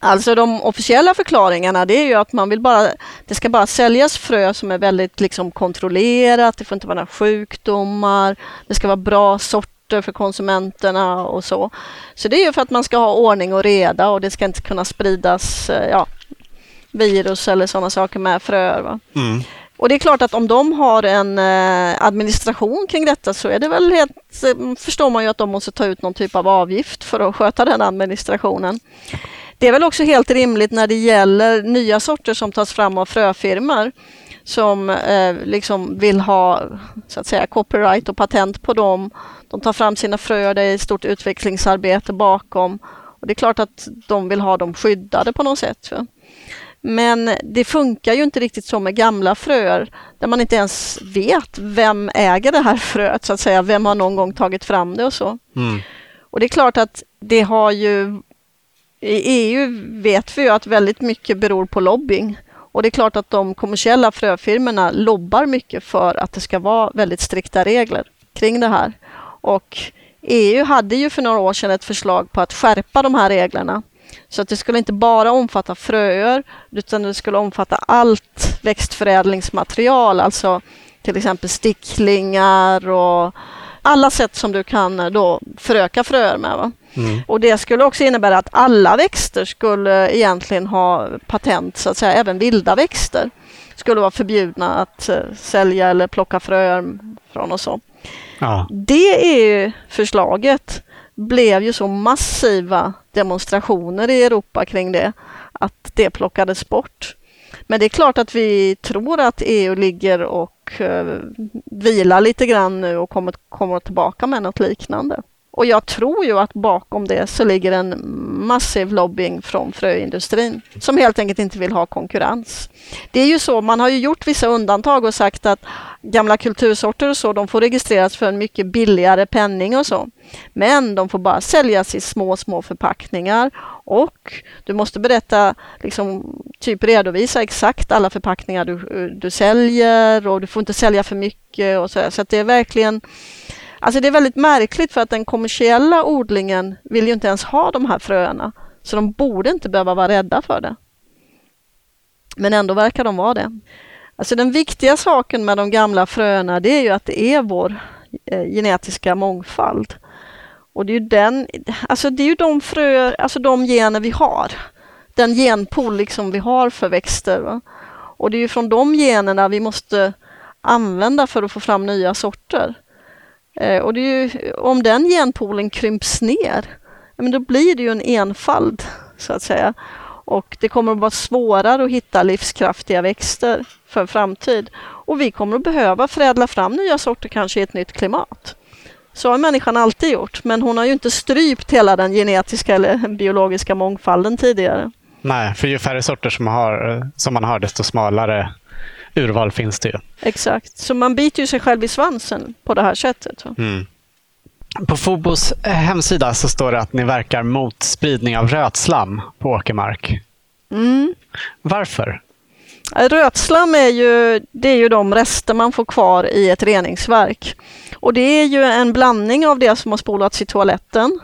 Speaker 2: Alltså de officiella förklaringarna det är ju att man vill bara, det ska bara säljas frö som är väldigt liksom kontrollerat, det får inte vara några sjukdomar, det ska vara bra sorter för konsumenterna och så. Så det är ju för att man ska ha ordning och reda och det ska inte kunna spridas eh, ja, virus eller sådana saker med fröer. Mm. Och det är klart att om de har en eh, administration kring detta så är det väl helt, eh, förstår man ju att de måste ta ut någon typ av avgift för att sköta den administrationen. Det är väl också helt rimligt när det gäller nya sorter som tas fram av fröfirmor som eh, liksom vill ha så att säga copyright och patent på dem. De tar fram sina fröer, det är ett stort utvecklingsarbete bakom. Och Det är klart att de vill ha dem skyddade på något sätt. För. Men det funkar ju inte riktigt så med gamla fröer där man inte ens vet vem äger det här fröet så att säga. Vem har någon gång tagit fram det och så. Mm. Och det är klart att det har ju i EU vet vi ju att väldigt mycket beror på lobbying. Och det är klart att de kommersiella fröfirmorna lobbar mycket för att det ska vara väldigt strikta regler kring det här. Och EU hade ju för några år sedan ett förslag på att skärpa de här reglerna. Så att det skulle inte bara omfatta fröer utan det skulle omfatta allt växtförädlingsmaterial, alltså till exempel sticklingar och alla sätt som du kan då föröka fröer med. Mm. Och det skulle också innebära att alla växter skulle egentligen ha patent, så att säga, även vilda växter skulle vara förbjudna att uh, sälja eller plocka fröer från och så. Ja. Det EU-förslaget blev ju så massiva demonstrationer i Europa kring det att det plockades bort. Men det är klart att vi tror att EU ligger och eh, vilar lite grann nu och kommer, kommer tillbaka med något liknande. Och jag tror ju att bakom det så ligger en massiv lobbying från fröindustrin som helt enkelt inte vill ha konkurrens. Det är ju så, man har ju gjort vissa undantag och sagt att gamla kultursorter och så, de får registreras för en mycket billigare penning och så. Men de får bara säljas i små, små förpackningar och du måste berätta, liksom, typ redovisa exakt alla förpackningar du, du säljer och du får inte sälja för mycket och så. Så att det är verkligen Alltså det är väldigt märkligt för att den kommersiella odlingen vill ju inte ens ha de här fröerna. Så de borde inte behöva vara rädda för det. Men ändå verkar de vara det. Alltså den viktiga saken med de gamla fröerna det är ju att det är vår eh, genetiska mångfald. Och det är ju den, alltså det är ju de fröer, alltså de gener vi har. Den genpool liksom vi har för växter. Va? Och det är ju från de generna vi måste använda för att få fram nya sorter. Eh, och ju, om den genpoolen krymps ner, men då blir det ju en enfald så att säga. Och det kommer att vara svårare att hitta livskraftiga växter för framtid. Och vi kommer att behöva förädla fram nya sorter kanske i ett nytt klimat. Så har människan alltid gjort, men hon har ju inte strypt hela den genetiska eller biologiska mångfalden tidigare.
Speaker 1: Nej, för ju färre sorter som, har, som man har, desto smalare urval finns det ju.
Speaker 2: Exakt, så man biter ju sig själv i svansen på det här sättet. Mm.
Speaker 1: På Fobos eh, hemsida så står det att ni verkar mot spridning av rötslam på åkermark. Mm. Varför?
Speaker 2: Rötslam är ju, det är ju de rester man får kvar i ett reningsverk. Och det är ju en blandning av det som har spolats i toaletten.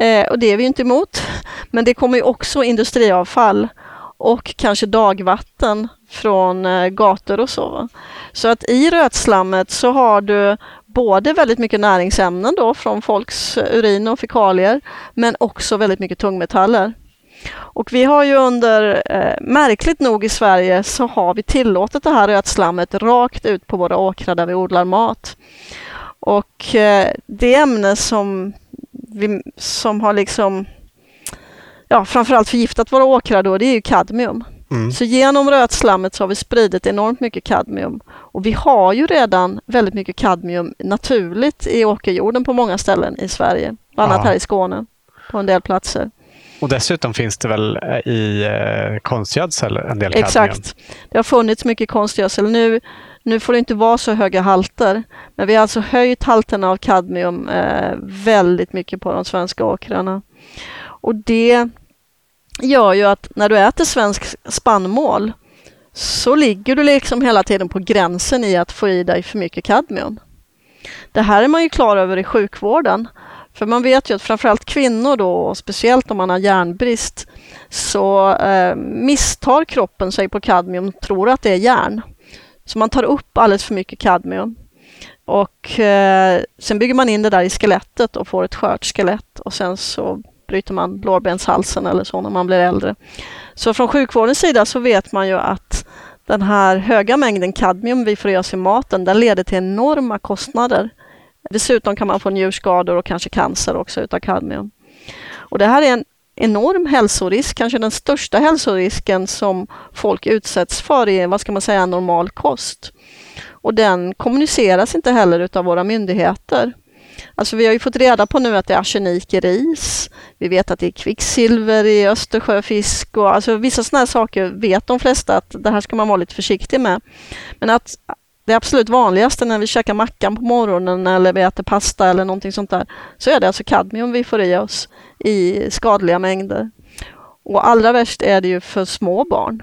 Speaker 2: Eh, och det är vi inte emot. Men det kommer ju också industriavfall och kanske dagvatten från eh, gator och så. Så att i rötslammet så har du både väldigt mycket näringsämnen då från folks eh, urin och fekalier men också väldigt mycket tungmetaller. Och vi har ju under, eh, märkligt nog i Sverige, så har vi tillåtit det här rötslammet rakt ut på våra åkrar där vi odlar mat. Och eh, det ämne som, vi, som har liksom ja, framförallt förgiftat våra åkrar då, det är ju kadmium. Mm. Så genom rötslammet så har vi spridit enormt mycket kadmium. Och vi har ju redan väldigt mycket kadmium naturligt i åkerjorden på många ställen i Sverige. Bland annat här i Skåne på en del platser.
Speaker 1: Och dessutom finns det väl eh, i eh, konstgödsel en del kadmium?
Speaker 2: Exakt. Det har funnits mycket konstgödsel. Nu, nu får det inte vara så höga halter. Men vi har alltså höjt halterna av kadmium eh, väldigt mycket på de svenska åkrarna. Och det gör ju att när du äter svensk spannmål så ligger du liksom hela tiden på gränsen i att få i dig för mycket kadmium. Det här är man ju klar över i sjukvården. För man vet ju att framförallt kvinnor då, och speciellt om man har järnbrist, så eh, misstar kroppen sig på kadmium och tror att det är järn. Så man tar upp alldeles för mycket kadmium. Och eh, sen bygger man in det där i skelettet och får ett skört skelett och sen så bryter man lårbenshalsen eller så när man blir äldre. Så från sjukvårdens sida så vet man ju att den här höga mängden kadmium vi får i oss i maten, den leder till enorma kostnader. Dessutom kan man få njurskador och kanske cancer också utav kadmium. Och det här är en enorm hälsorisk, kanske den största hälsorisken som folk utsätts för i, vad ska man säga, normal kost. Och den kommuniceras inte heller utav våra myndigheter. Alltså vi har ju fått reda på nu att det är arsenik i ris. Vi vet att det är kvicksilver i Östersjöfisk och alltså vissa sådana här saker vet de flesta att det här ska man vara lite försiktig med. Men att det absolut vanligaste när vi käkar mackan på morgonen eller vi äter pasta eller någonting sånt där, så är det alltså kadmium vi får i oss i skadliga mängder. Och allra värst är det ju för små barn.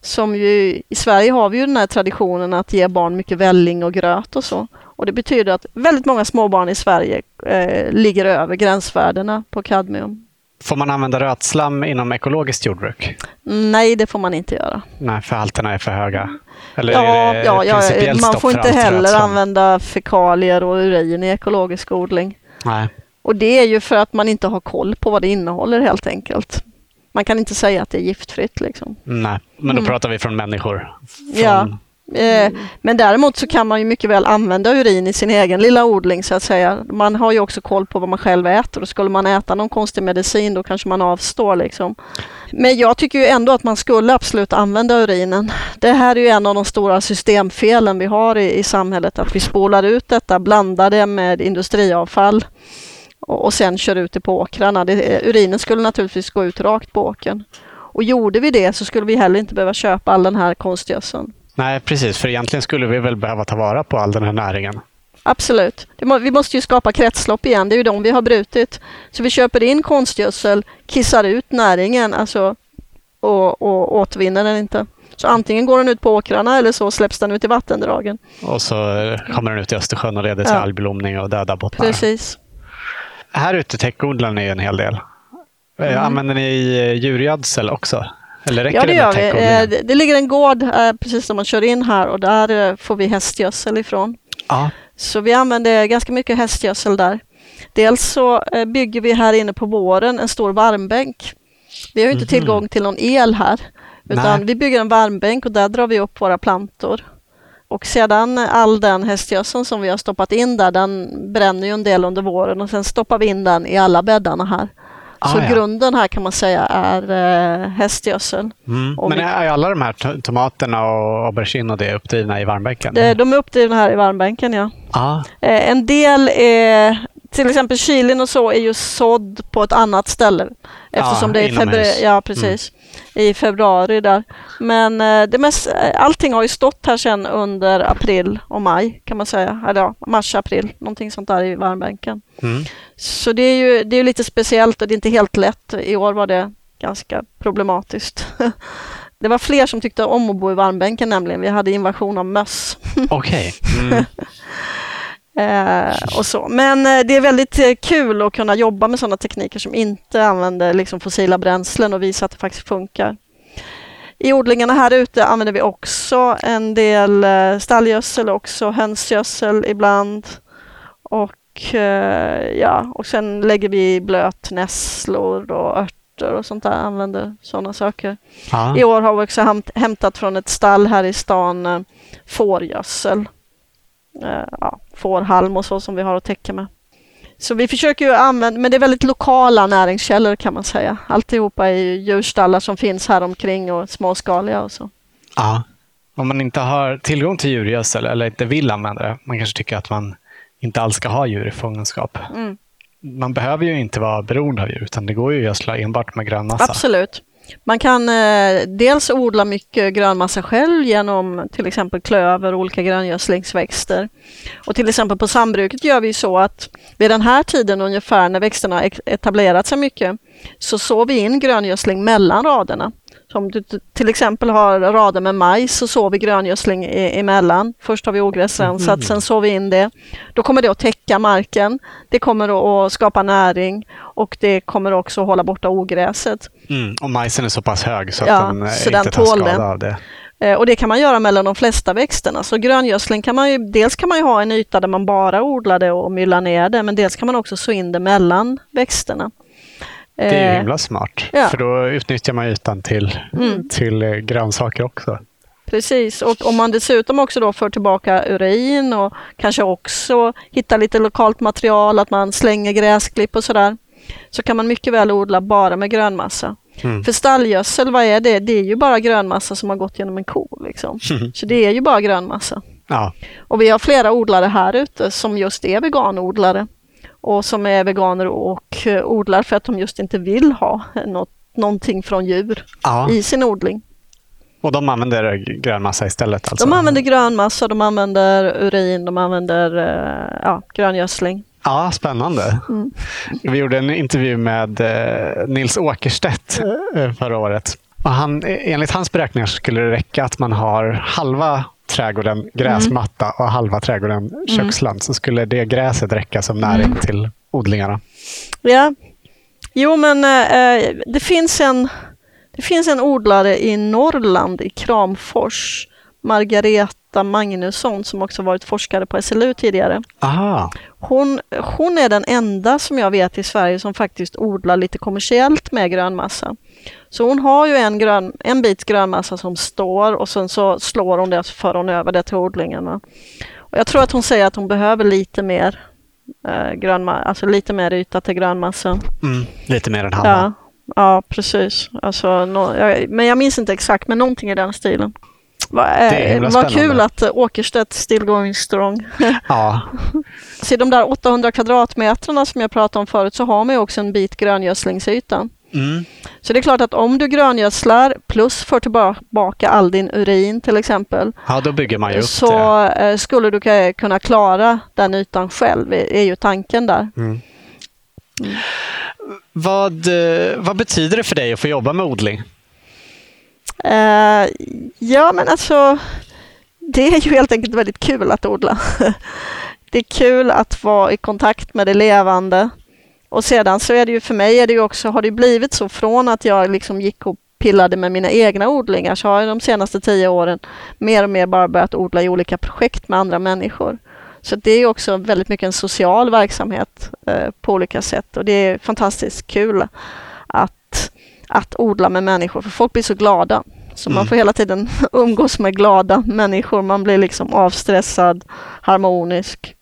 Speaker 2: Som ju, I Sverige har vi ju den här traditionen att ge barn mycket välling och gröt och så. Och det betyder att väldigt många småbarn i Sverige eh, ligger över gränsvärdena på kadmium.
Speaker 1: Får man använda rötslam inom ekologiskt jordbruk?
Speaker 2: Nej, det får man inte göra.
Speaker 1: Nej, för halterna är för höga? Eller
Speaker 2: ja, ja, ja man får inte heller
Speaker 1: rötslam?
Speaker 2: använda fekalier och urin i ekologisk odling.
Speaker 1: Nej.
Speaker 2: Och det är ju för att man inte har koll på vad det innehåller helt enkelt. Man kan inte säga att det är giftfritt. Liksom.
Speaker 1: Nej, men då
Speaker 2: Mm.
Speaker 1: pratar vi från människor. Från...
Speaker 2: Ja. Eh, Men däremot så kan man ju mycket väl använda urin i sin egen lilla odling så att säga. Man har ju också koll på vad man själv äter och skulle man äta någon konstig medicin då kanske man avstår. Liksom. Men jag tycker ju ändå att man skulle absolut använda urinen. Det här är ju en av de stora systemfelen vi har i, i samhället, att vi spolar ut detta, blandar det med industriavfall och, och sen kör ut det på åkrarna. Det, urinen skulle naturligtvis gå ut rakt på åkern. Och gjorde vi det så skulle vi heller inte behöva köpa all den här konstgödseln.
Speaker 1: Nej, precis. För egentligen skulle vi väl behöva ta vara på all den här näringen.
Speaker 2: Absolut. Må, vi måste ju skapa kretslopp igen. Det är ju de vi har brutit. Så vi köper in konstgödsel, kissar ut näringen alltså, och, och återvinner den inte. Så antingen går den ut på åkrarna eller så släpps den ut i vattendragen.
Speaker 1: Och så eh, kommer den ut i Östersjön och leder till
Speaker 2: Ja.
Speaker 1: algblomning och döda bottnar.
Speaker 2: Precis.
Speaker 1: Här ute täckodlar ni en hel del. Eh,
Speaker 2: Mm.
Speaker 1: Använder ni eh, djurgödsel också? Eller räcker
Speaker 2: Ja, det
Speaker 1: det
Speaker 2: gör
Speaker 1: med
Speaker 2: vi. Eh, Det, det ligger en gård eh, precis när man kör in här och där eh, får vi hästgödsel ifrån.
Speaker 1: Ja.
Speaker 2: Så vi använder ganska mycket hästgödsel där. Dels så bygger vi här inne på våren en stor varmbänk. Vi har ju inte
Speaker 1: Mhm.
Speaker 2: tillgång till någon el här, utan
Speaker 1: Nej.
Speaker 2: vi bygger en varmbänk och där drar vi upp våra plantor. Och sedan all den hästgödseln som vi har stoppat in där, den bränner ju en del under våren och sen stoppar vi in den i alla bäddarna här.
Speaker 1: Ah,
Speaker 2: så
Speaker 1: ja.
Speaker 2: grunden här kan man säga är eh, hästgödsel.
Speaker 1: Mm. Men är alla de här to- tomaterna och aubergine och det uppdrivna i varmbänken?
Speaker 2: Det, de är uppdrivna här i varmbänken, ja.
Speaker 1: Ja.
Speaker 2: Eh, en del är, till exempel chilin och så, är ju sådd på ett annat ställe. Eftersom
Speaker 1: Ja,
Speaker 2: det är
Speaker 1: inomhus.
Speaker 2: februari, ja, precis, i februari där. Men eh, det mest, eh, allting har ju stått här sedan under april och maj kan man säga. Eller ja, mars, april, någonting sånt där i varmbänken.
Speaker 1: Mm.
Speaker 2: Så det är ju det är lite speciellt och det är inte helt lätt. I år var det ganska problematiskt. Det var fler som tyckte om att bo i varmbänken nämligen. Vi hade invasion av möss.
Speaker 1: Okej. Mm.
Speaker 2: Eh, och så. Men eh, det är väldigt eh, kul att kunna jobba med sådana tekniker som inte använder liksom, fossila bränslen och visa att det faktiskt funkar. I odlingarna här ute använder vi också en del eh, stallgödsel, också hönsgödsel ibland. Och, eh, ja, och sen lägger vi blötnässlor och örter och sånt där, använder sådana saker.
Speaker 1: Ja.
Speaker 2: I år har vi också hämt, hämtat från ett stall här i stan eh, fårgödsel. Eh, ja, fårhalm och så som vi har att täcka med. Så vi försöker ju använda, men det är väldigt lokala näringskällor kan man säga. Alltihopa är ju djurstallar som finns här omkring och småskaliga och så.
Speaker 1: Ja. Om man inte har tillgång till djurgödsel eller inte vill använda det, man kanske tycker att man inte alls ska ha djur i fångenskap.
Speaker 2: Mm.
Speaker 1: Man behöver ju inte vara beroende av djur, utan det går ju att gödsla enbart med grön massa.
Speaker 2: Absolut. Man kan eh, dels odla mycket grönmassa själv genom till exempel klöver och olika gröngödslingsväxter. Och till exempel på sambruket gör vi så att vid den här tiden ungefär när växterna etablerat sig mycket så sår vi in gröngödsling mellan raderna. Så om du till exempel har rader med majs så sår vi gröngödsling emellan. Först har vi ogräsrensat, sen sår vi in det. Då kommer det att täcka marken. Det kommer att skapa näring och det kommer också att hålla borta ogräset.
Speaker 1: Mm. Och majsen är så pass hög så att
Speaker 2: Ja,
Speaker 1: den eh,
Speaker 2: så
Speaker 1: inte
Speaker 2: den
Speaker 1: tar skada
Speaker 2: det.
Speaker 1: av det.
Speaker 2: Eh, Och det kan man göra mellan de flesta växterna. Så gröngödsling kan man ju, dels kan man ju ha en yta där man bara odlar det och myllar ner det, men dels kan man också så in det mellan växterna.
Speaker 1: Det är ju
Speaker 2: Eh,
Speaker 1: himla smart,
Speaker 2: ja.
Speaker 1: för då utnyttjar man ytan till,
Speaker 2: Mm.
Speaker 1: till grönsaker också.
Speaker 2: Precis, och om man dessutom också då för tillbaka urin och kanske också hittar lite lokalt material, att man slänger gräsklipp och sådär, så kan man mycket väl odla bara med grönmassa.
Speaker 1: Mm.
Speaker 2: För stallgödsel, vad är det? Det är ju bara grönmassa som har gått genom en ko. Liksom. Så det är ju bara grönmassa.
Speaker 1: Ja.
Speaker 2: Och vi har flera odlare här ute som just är veganodlare och som är veganer och eh, odlar för att de just inte vill ha något, någonting från djur
Speaker 1: Ja.
Speaker 2: i sin odling.
Speaker 1: Och de använder grönmassa istället? Alltså.
Speaker 2: De använder grönmassa, de använder urin, de använder eh, ja, gröngödsling.
Speaker 1: Ja, spännande.
Speaker 2: Mm.
Speaker 1: Vi gjorde en intervju med eh, Nils Åkerstedt eh, förra året. Och han, enligt hans beräkningar skulle det räcka att man har halva trädgården gräsmatta och halva trädgården köksland så skulle det gräset räcka som näring till odlingarna.
Speaker 2: Ja, jo men eh, det, finns en, det finns en odlare i Norrland, i Kramfors, Margareta Magnusson, som också varit forskare på SLU tidigare.
Speaker 1: Aha.
Speaker 2: Hon, hon är den enda som jag vet i Sverige som faktiskt odlar lite kommersiellt med grönmassa. Så hon har ju en, grön, en bit grönmassa som står och sen så slår hon det och så för hon över det till odlingarna. Och jag tror att hon säger att hon behöver lite mer eh, grönma, alltså lite mer yta till grönmassa.
Speaker 1: Mm, lite mer än halva.
Speaker 2: Ja, ja precis. Alltså, no, jag, men jag minns inte exakt, men någonting i den stilen.
Speaker 1: Är
Speaker 2: eh, vad kul att uh, Åkerstedt still going strong.
Speaker 1: ja.
Speaker 2: Så de där 800 kvadratmetrarna som jag pratade om förut så har man ju också en bit gröngödslingsyta.
Speaker 1: Mm.
Speaker 2: Så det är klart att om du gröngödslar plus får tillbaka all din urin till exempel.
Speaker 1: Ja, då bygger man ju upp
Speaker 2: så
Speaker 1: det.
Speaker 2: Eh, skulle du kunna klara den ytan själv, är ju tanken där. Mm.
Speaker 1: Mm. Vad, eh, vad betyder det för dig att få jobba med odling?
Speaker 2: Uh, ja, men alltså det är ju helt enkelt väldigt kul att odla. det är kul att vara i kontakt med det levande. Och sedan så är det ju för mig är det ju också, har det blivit så från att jag liksom gick och pillade med mina egna odlingar så har jag de senaste tio åren mer och mer bara börjat odla i olika projekt med andra människor. Så det är också väldigt mycket en social verksamhet eh, på olika sätt och det är fantastiskt kul att, att odla med människor för folk blir så glada. Så mm. man får hela tiden umgås med glada människor. Man blir liksom avstressad, harmonisk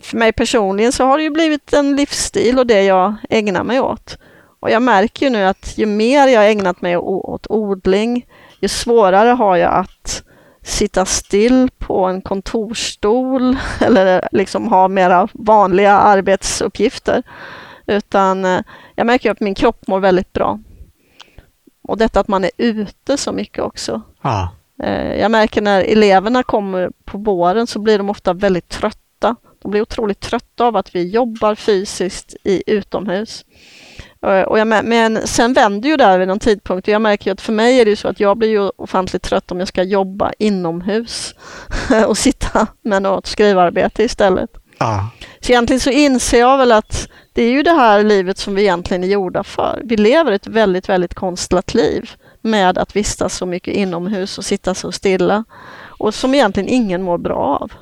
Speaker 2: för mig personligen så har det ju blivit en livsstil och det jag ägnar mig åt. Och jag märker ju nu att ju mer jag ägnat mig åt odling, ju svårare har jag att sitta still på en kontorsstol eller liksom ha mera vanliga arbetsuppgifter. Utan eh, jag märker att min kropp mår väldigt bra. Och detta att man är ute så mycket också.
Speaker 1: Ah.
Speaker 2: Jag märker när eleverna kommer på våren så blir de ofta väldigt trötta. De blir otroligt trötta av att vi jobbar fysiskt i utomhus. Eh, och jag, men sen vänder ju det vid någon tidpunkt och jag märker att för mig är det så att jag blir ju ofantligt trött om jag ska jobba inomhus och sitta med något skrivarbete istället.
Speaker 1: Ah.
Speaker 2: Så egentligen så inser jag väl att det är ju det här livet som vi egentligen är gjorda för. Vi lever ett väldigt, väldigt konstlat liv med att vistas så mycket inomhus och sitta så stilla och som egentligen ingen mår bra av.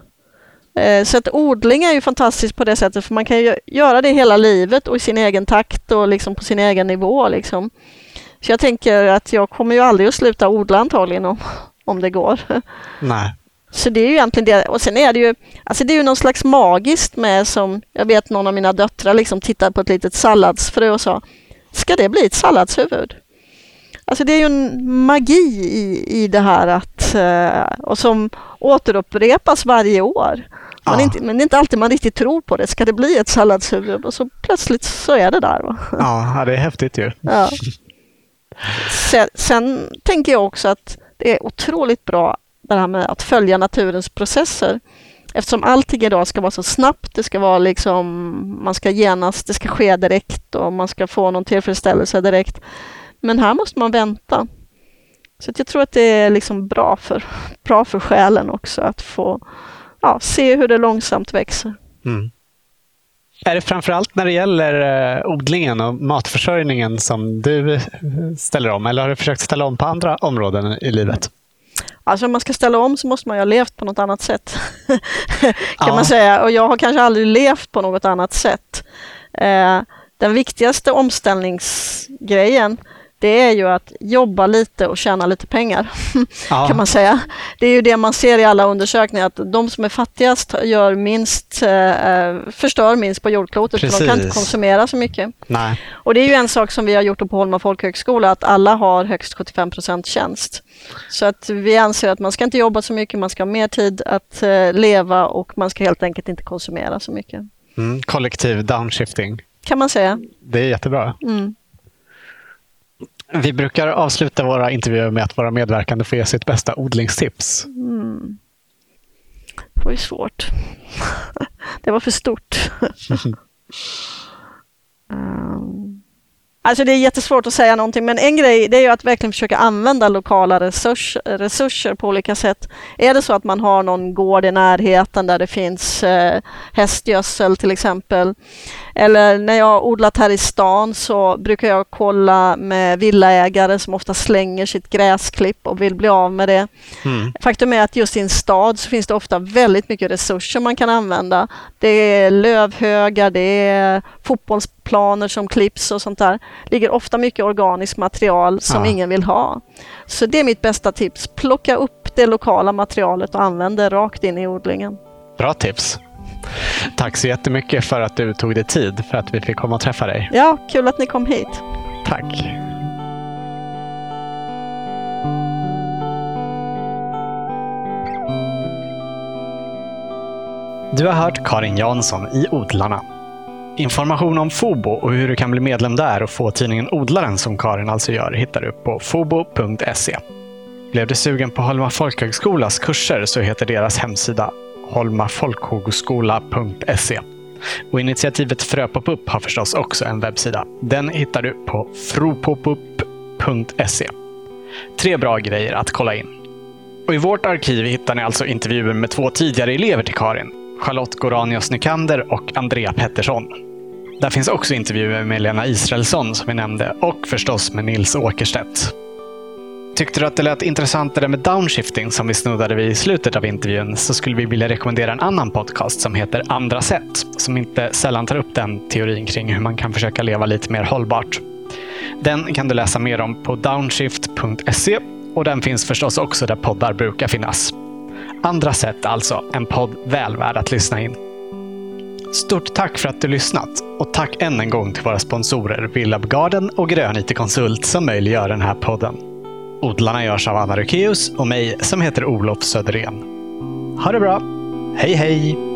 Speaker 2: Eh, så att odling är ju fantastiskt på det sättet för man kan ju göra det hela livet och i sin egen takt och liksom på sin egen nivå. Liksom. Så jag tänker att jag kommer ju aldrig att sluta odla antagligen om, om det går.
Speaker 1: Nej.
Speaker 2: Så det är ju egentligen det. Och sen är det ju, alltså det är ju någon slags magiskt med som, jag vet någon av mina döttrar liksom tittade på ett litet salladsfrö och sa, ska det bli ett salladshuvud? Alltså det är ju en magi i, i det här att, eh, och som återupprepas varje år. Ja. inte, men det är inte alltid man riktigt tror på det. Ska det bli ett salladshuvud? Och så plötsligt så är det där. Va?
Speaker 1: Ja, det är häftigt ju.
Speaker 2: Ja. Sen, sen tänker jag också att det är otroligt bra det här med att följa naturens processer. Eftersom allting idag ska vara så snabbt, det ska vara liksom, man ska genast, det ska ske direkt och man ska få någon tillfredsställelse direkt. Men här måste man vänta. Så jag tror att det är liksom bra, för, bra för själen också att få ja, se hur det långsamt växer.
Speaker 1: Mm. Är det framförallt när det gäller eh, odlingen och matförsörjningen som du eh, ställer om eller har du försökt ställa om på andra områden i livet?
Speaker 2: Alltså om man ska ställa om så måste man ju ha levt på något annat sätt. kan ja. man säga. Och jag har kanske aldrig levt på något annat sätt. Eh, den viktigaste omställningsgrejen det är ju att jobba lite och tjäna lite pengar, ja. kan man säga. Det är ju det man ser i alla undersökningar, att de som är fattigast gör minst, eh, förstör minst på jordklotet, Precis. för de kan inte konsumera så mycket.
Speaker 1: Nej.
Speaker 2: Och det är ju en sak som vi har gjort på Holma folkhögskola, att alla har högst 75 procent tjänst. Så att vi anser att man ska inte jobba så mycket, man ska ha mer tid att eh, leva och man ska helt enkelt inte konsumera så mycket.
Speaker 1: Mm, kollektiv downshifting.
Speaker 2: Kan man säga.
Speaker 1: Det är jättebra.
Speaker 2: Mm.
Speaker 1: Vi brukar avsluta våra intervjuer med att våra medverkande får ge sitt bästa odlingstips.
Speaker 2: Mm. Det var ju svårt. det var för stort. Alltså det är jättesvårt att säga någonting men en grej det är ju att verkligen försöka använda lokala resurs, resurser på olika sätt. Är det så att man har någon gård i närheten där det finns eh, hästgödsel till exempel. Eller när jag har odlat här i stan så brukar jag kolla med villaägare som ofta slänger sitt gräsklipp och vill bli av med det. Mm. Faktum är att just i en stad så finns det ofta väldigt mycket resurser man kan använda. Det är lövhögar, det är fotbollsplaner som klipps och sånt där. Ligger ofta mycket organiskt material som ja. ingen vill ha. Så det är mitt bästa tips. Plocka upp det lokala materialet och använd det rakt in i odlingen.
Speaker 1: Bra tips. Tack så jättemycket för att du tog dig tid för att vi fick komma och träffa dig.
Speaker 2: Ja, kul att ni kom hit.
Speaker 1: Tack. Du har hört Karin Jansson i Odlarna. Information om Fobo och hur du kan bli medlem där och få tidningen Odlaren som Karin alltså gör hittar du på fobo.se. Blev du sugen på Holma folkhögskolas kurser så heter deras hemsida holmafolkhögskola.se. Och initiativet Fröpopup har förstås också en webbsida. Den hittar du på fropopup.se. Tre bra grejer att kolla in. Och I vårt arkiv hittar ni alltså intervjuer med två tidigare elever till Karin. Charlotte Goranius Nykander och Andrea Pettersson. Där finns också intervjuer med Lena Israelsson som vi nämnde och förstås med Nils Åkerstedt. Tyckte du att det lät intressant det där med downshifting som vi snuddade vid i slutet av intervjun så skulle vi vilja rekommendera en annan podcast som heter Andra sätt som inte sällan tar upp den teorin kring hur man kan försöka leva lite mer hållbart. Den kan du läsa mer om på downshift.se och den finns förstås också där poddar brukar finnas. Andra sätt alltså, en podd väl värd att lyssna in. Stort tack för att du lyssnat och tack än en gång till våra sponsorer Villab Garden och Grön IT Konsult som möjliggör den här podden. Odlarna görs av Anna Rukeus och mig som heter Olof Söderén. Ha det bra! Hej hej!